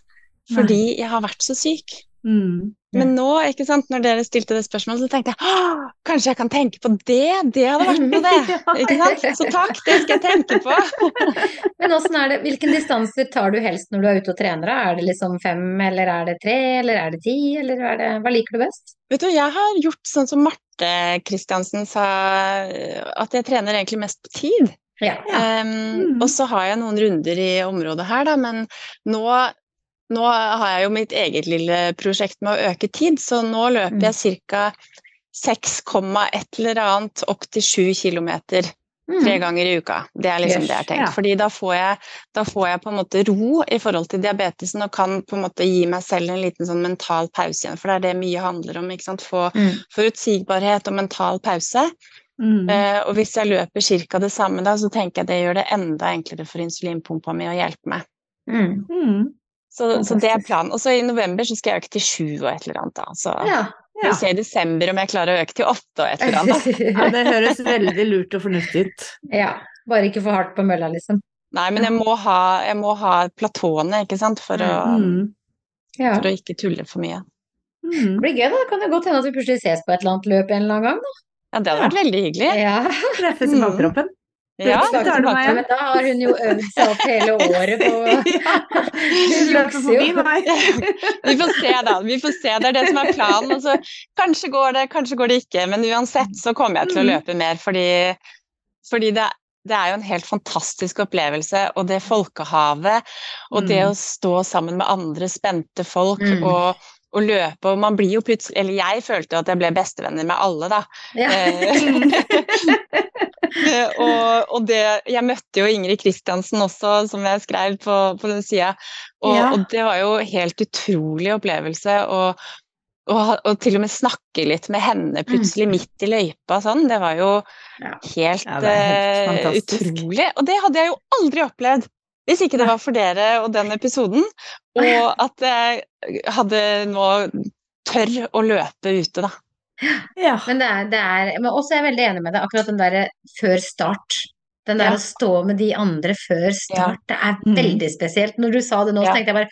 fordi jeg har vært så syk. Mm. Men nå, ikke sant, når dere stilte det spørsmålet, så tenkte jeg kanskje jeg kan tenke på det? Det hadde vært noe, det. Ikke sant? Så takk, det skal jeg tenke på. Men åssen er det, hvilken distanser tar du helst når du er ute og trener? Er det liksom fem, eller er det tre, eller er det ti, eller er det, hva liker du best? Vet du, jeg har gjort sånn som Marte Kristiansen sa, at jeg trener egentlig mest på tid. Ja. Um, Mm. Og så har jeg noen runder i området her, da, men nå, nå har jeg jo mitt eget lille prosjekt med å øke tid, så nå løper jeg ca. 6,1 eller annet opp til 7 km tre Mm. ganger i uka. Det er liksom Yes, det jeg har tenkt. ja. Fordi da får, jeg, da får jeg på en måte ro i forhold til diabetesen og kan på en måte gi meg selv en liten sånn mental pause igjen, for det er det mye handler om. ikke sant? Få Mm. forutsigbarhet og mental pause. Mm. Uh, og hvis jeg løper ca. det samme da, så tenker jeg det gjør det enda enklere for insulinpumpa mi å hjelpe meg. Mm. Så, så det er planen. Og så i november så skal jeg øke til sju og et eller annet. da. Så Ja. vi ser i desember om jeg klarer å øke til åtte og et eller annet. da. Ja, det høres veldig lurt og fornuftig ut. ja. Bare ikke for hardt på mølla, liksom. Nei, men jeg må ha, jeg må ha platåene, ikke sant, for å, Mm. Ja. for å ikke tulle for mye. Mm. Det blir gøy, da. Det kan jo godt hende at vi plutselig ses på et eller annet løp en eller annen gang. Da. Ja, det hadde vært veldig hyggelig. Ja. Treffes i Mm. Ja, tar du meg igjen. Men da har hun jo øvd seg opp hele året på Ja, Hun løper forbi meg. vi får se, da. Vi får se. Det er det som er planen. Altså, kanskje går det, kanskje går det ikke. Men uansett så kommer jeg til å Mm. løpe mer, fordi, fordi det, det er jo en helt fantastisk opplevelse. Og det folkehavet, og det Mm. å stå sammen med andre spente folk Mm. og, og løpe Og man blir jo plutselig Eller jeg følte jo at jeg ble bestevenner med alle, da. Ja. Eh, og, og det Jeg møtte jo Ingrid Kristiansen også, som jeg skrev på, på den sida. Og, Ja. og det var jo helt utrolig opplevelse. Og, og, til og med snakke litt med henne plutselig midt i løypa sånn. Det var jo Ja. helt, Ja, helt uh, utrolig. Og det hadde jeg jo aldri opplevd hvis ikke det var for dere og den episoden. Og at jeg hadde nå tør å løpe ute, da. Ja. Men det er, det er Men også er jeg veldig enig med deg, akkurat den derre før start. Den der Ja. å stå med de andre før start, det er Mm. veldig spesielt. Når du sa det nå, så tenkte jeg bare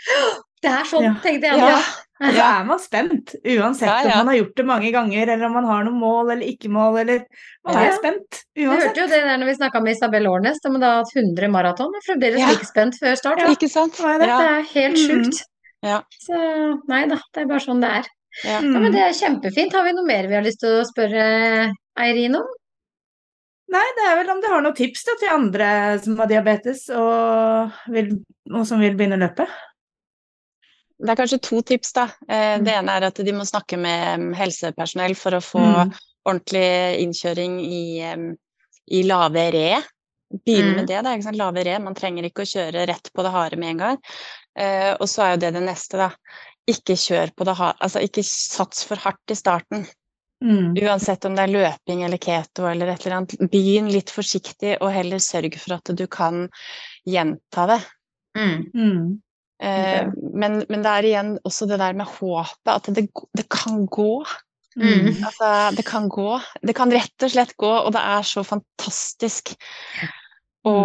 Det er sånn, Ja. tenkte jeg. Ja. Så er man spent, uansett Ja, ja. om man har gjort det mange ganger, eller om man har noen mål eller ikke mål, eller Man Ja. er spent Du uansett. hørte jo det der når vi snakka med Isabel Årnes, som hun har hatt 100 maraton, og fremdeles Ja. like spent før start. Ikke sant? Det? Det er helt Mm. sjukt. Ja. Så nei da, det er bare sånn det er. Ja. Ja, Mm. men det er kjempefint. Har vi noe mer vi har lyst til å spørre Eirin om? Nei, det er vel om du har noen tips da, til andre som har diabetes og, vil, og som vil begynne å løpe. Det er kanskje to tips, da. Eh, Mm. Det ene er at de må snakke med mm, helsepersonell for å få Mm. ordentlig innkjøring i, i lave re. Begynne Mm. med det, da. Ikke sant? Lave re. Man trenger ikke å kjøre rett på det harde med en gang. Eh, og så er jo det det neste, da. Ikke kjør på det harde. Altså ikke sats for hardt i starten. Mm. Uansett om det er løping eller keto eller et eller annet. Begynn litt forsiktig, og heller sørg for at du kan gjenta det. Mm. Mm. Eh, men, men det er igjen også det der med håpet, at det, det kan gå. Mm. Altså, det kan gå. Det kan rett og slett gå, og det er så fantastisk å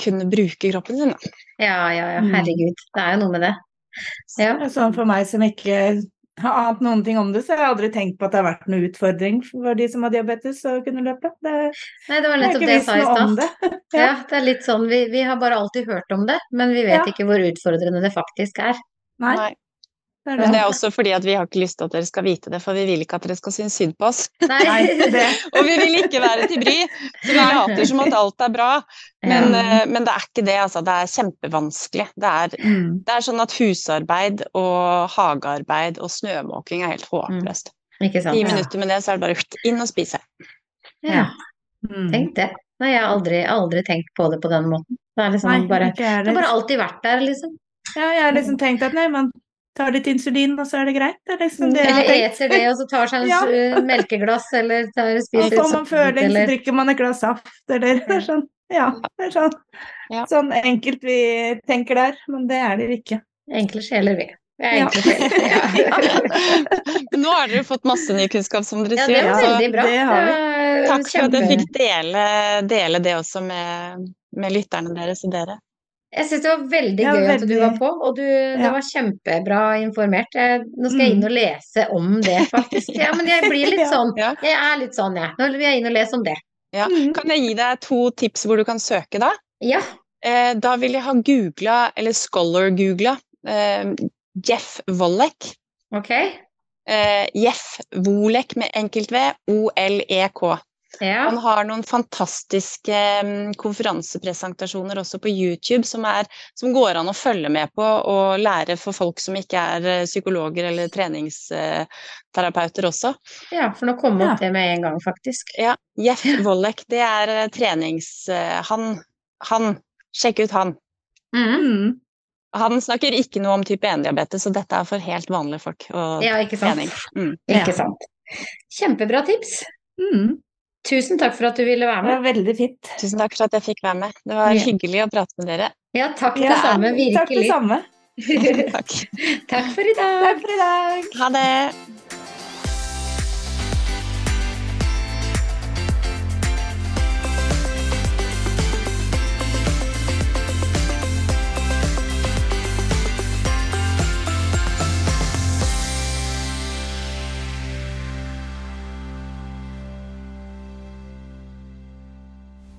kunne bruke kroppen sin. Ja, ja, ja. Mm. Herregud. Det er jo noe med det. Ja. Sånn for meg som ikke har ant noen ting om det, så jeg har aldri tenkt på at det har vært noen utfordring for de som har diabetes å kunne løpe. Det, Nei, det var nettopp det jeg sa i stad. ja. Ja, det er litt sånn, vi, vi har bare alltid hørt om det, men vi vet Ja. ikke hvor utfordrende det faktisk er. Nei, Nei. Det er Men det det. er også fordi at vi har ikke lyst til at dere skal vite det, for vi vil ikke at dere skal synes synd på oss. Nei, Nei, det. Og vi vil ikke være til bry, så vi later som at alt er bra. Men, Ja. eh, men det er ikke det, altså. Det er kjempevanskelig. Det er, Mm. det er sånn at husarbeid og hagearbeid og snømåking er helt håpløst. Mm. Ti minutter med det, så er det bare inn og spise. Ja, Mm. tenk det. Nei, jeg har aldri, aldri tenkt på det på den måten. Det er liksom Nei, bare, det har bare alltid vært der, liksom. Ja, jeg har liksom tenkt at nei, man tar litt insulin, og så er det greit. Det er liksom det Eller eter det, og så tar seg en Ja. melkeglass, eller tar, Og spiser får man føling, så drikker man et glass saft, eller det er sånn. Ja, det er sånn, Ja. sånn enkelt vi tenker der, men det er det ikke. enkle sjeler, vi. Ja. Ja. Nå har dere fått masse ny kunnskap, som dere sier. ja, det var veldig bra. det har vi. Takk for at jeg fikk dele, dele det også med, med lytterne deres og dere. Jeg syns det var veldig Ja, gøy at du var på, og du, det Ja. var kjempebra informert. Jeg, nå skal jeg inn Mm. og lese om det, faktisk. Ja, men jeg blir litt sånn. Ja. Jeg er litt sånn, jeg. Nå vil jeg inn og lese om det. Ja. Mm. Kan jeg gi deg to tips hvor du kan søke, da? Ja. Eh, da vil jeg ha googla, eller scholar-googla, eh, Jeff Wollek. Ok. Eh, Jeff Wolek med enkelt V, O-L-E-K. Ja. Han har noen fantastiske mm, konferansepresentasjoner også på YouTube som, er, som går an å følge med på og lære for folk som ikke er eh, psykologer eller treningsterapeuter også. ja, for nå kom Ja. opp det med en gang, faktisk. Ja, Jeff Wollek, det er eh, trenings... eh, Han, han, sjekk ut han. Mhm. Mm. Han snakker ikke noe om type 1-diabetes, så dette er for helt vanlige folk og Ja, ikke sant. Mm. Ikke sant. Kjempebra tips. Mm. Tusen takk for at du ville være med. Det var veldig fint. Tusen takk for at jeg fikk være med. Det var Ja. hyggelig å prate med dere. Ja, takk det Ja, samme. Takk det samme. Takk. Takk for i dag. Takk for i dag! Ha det.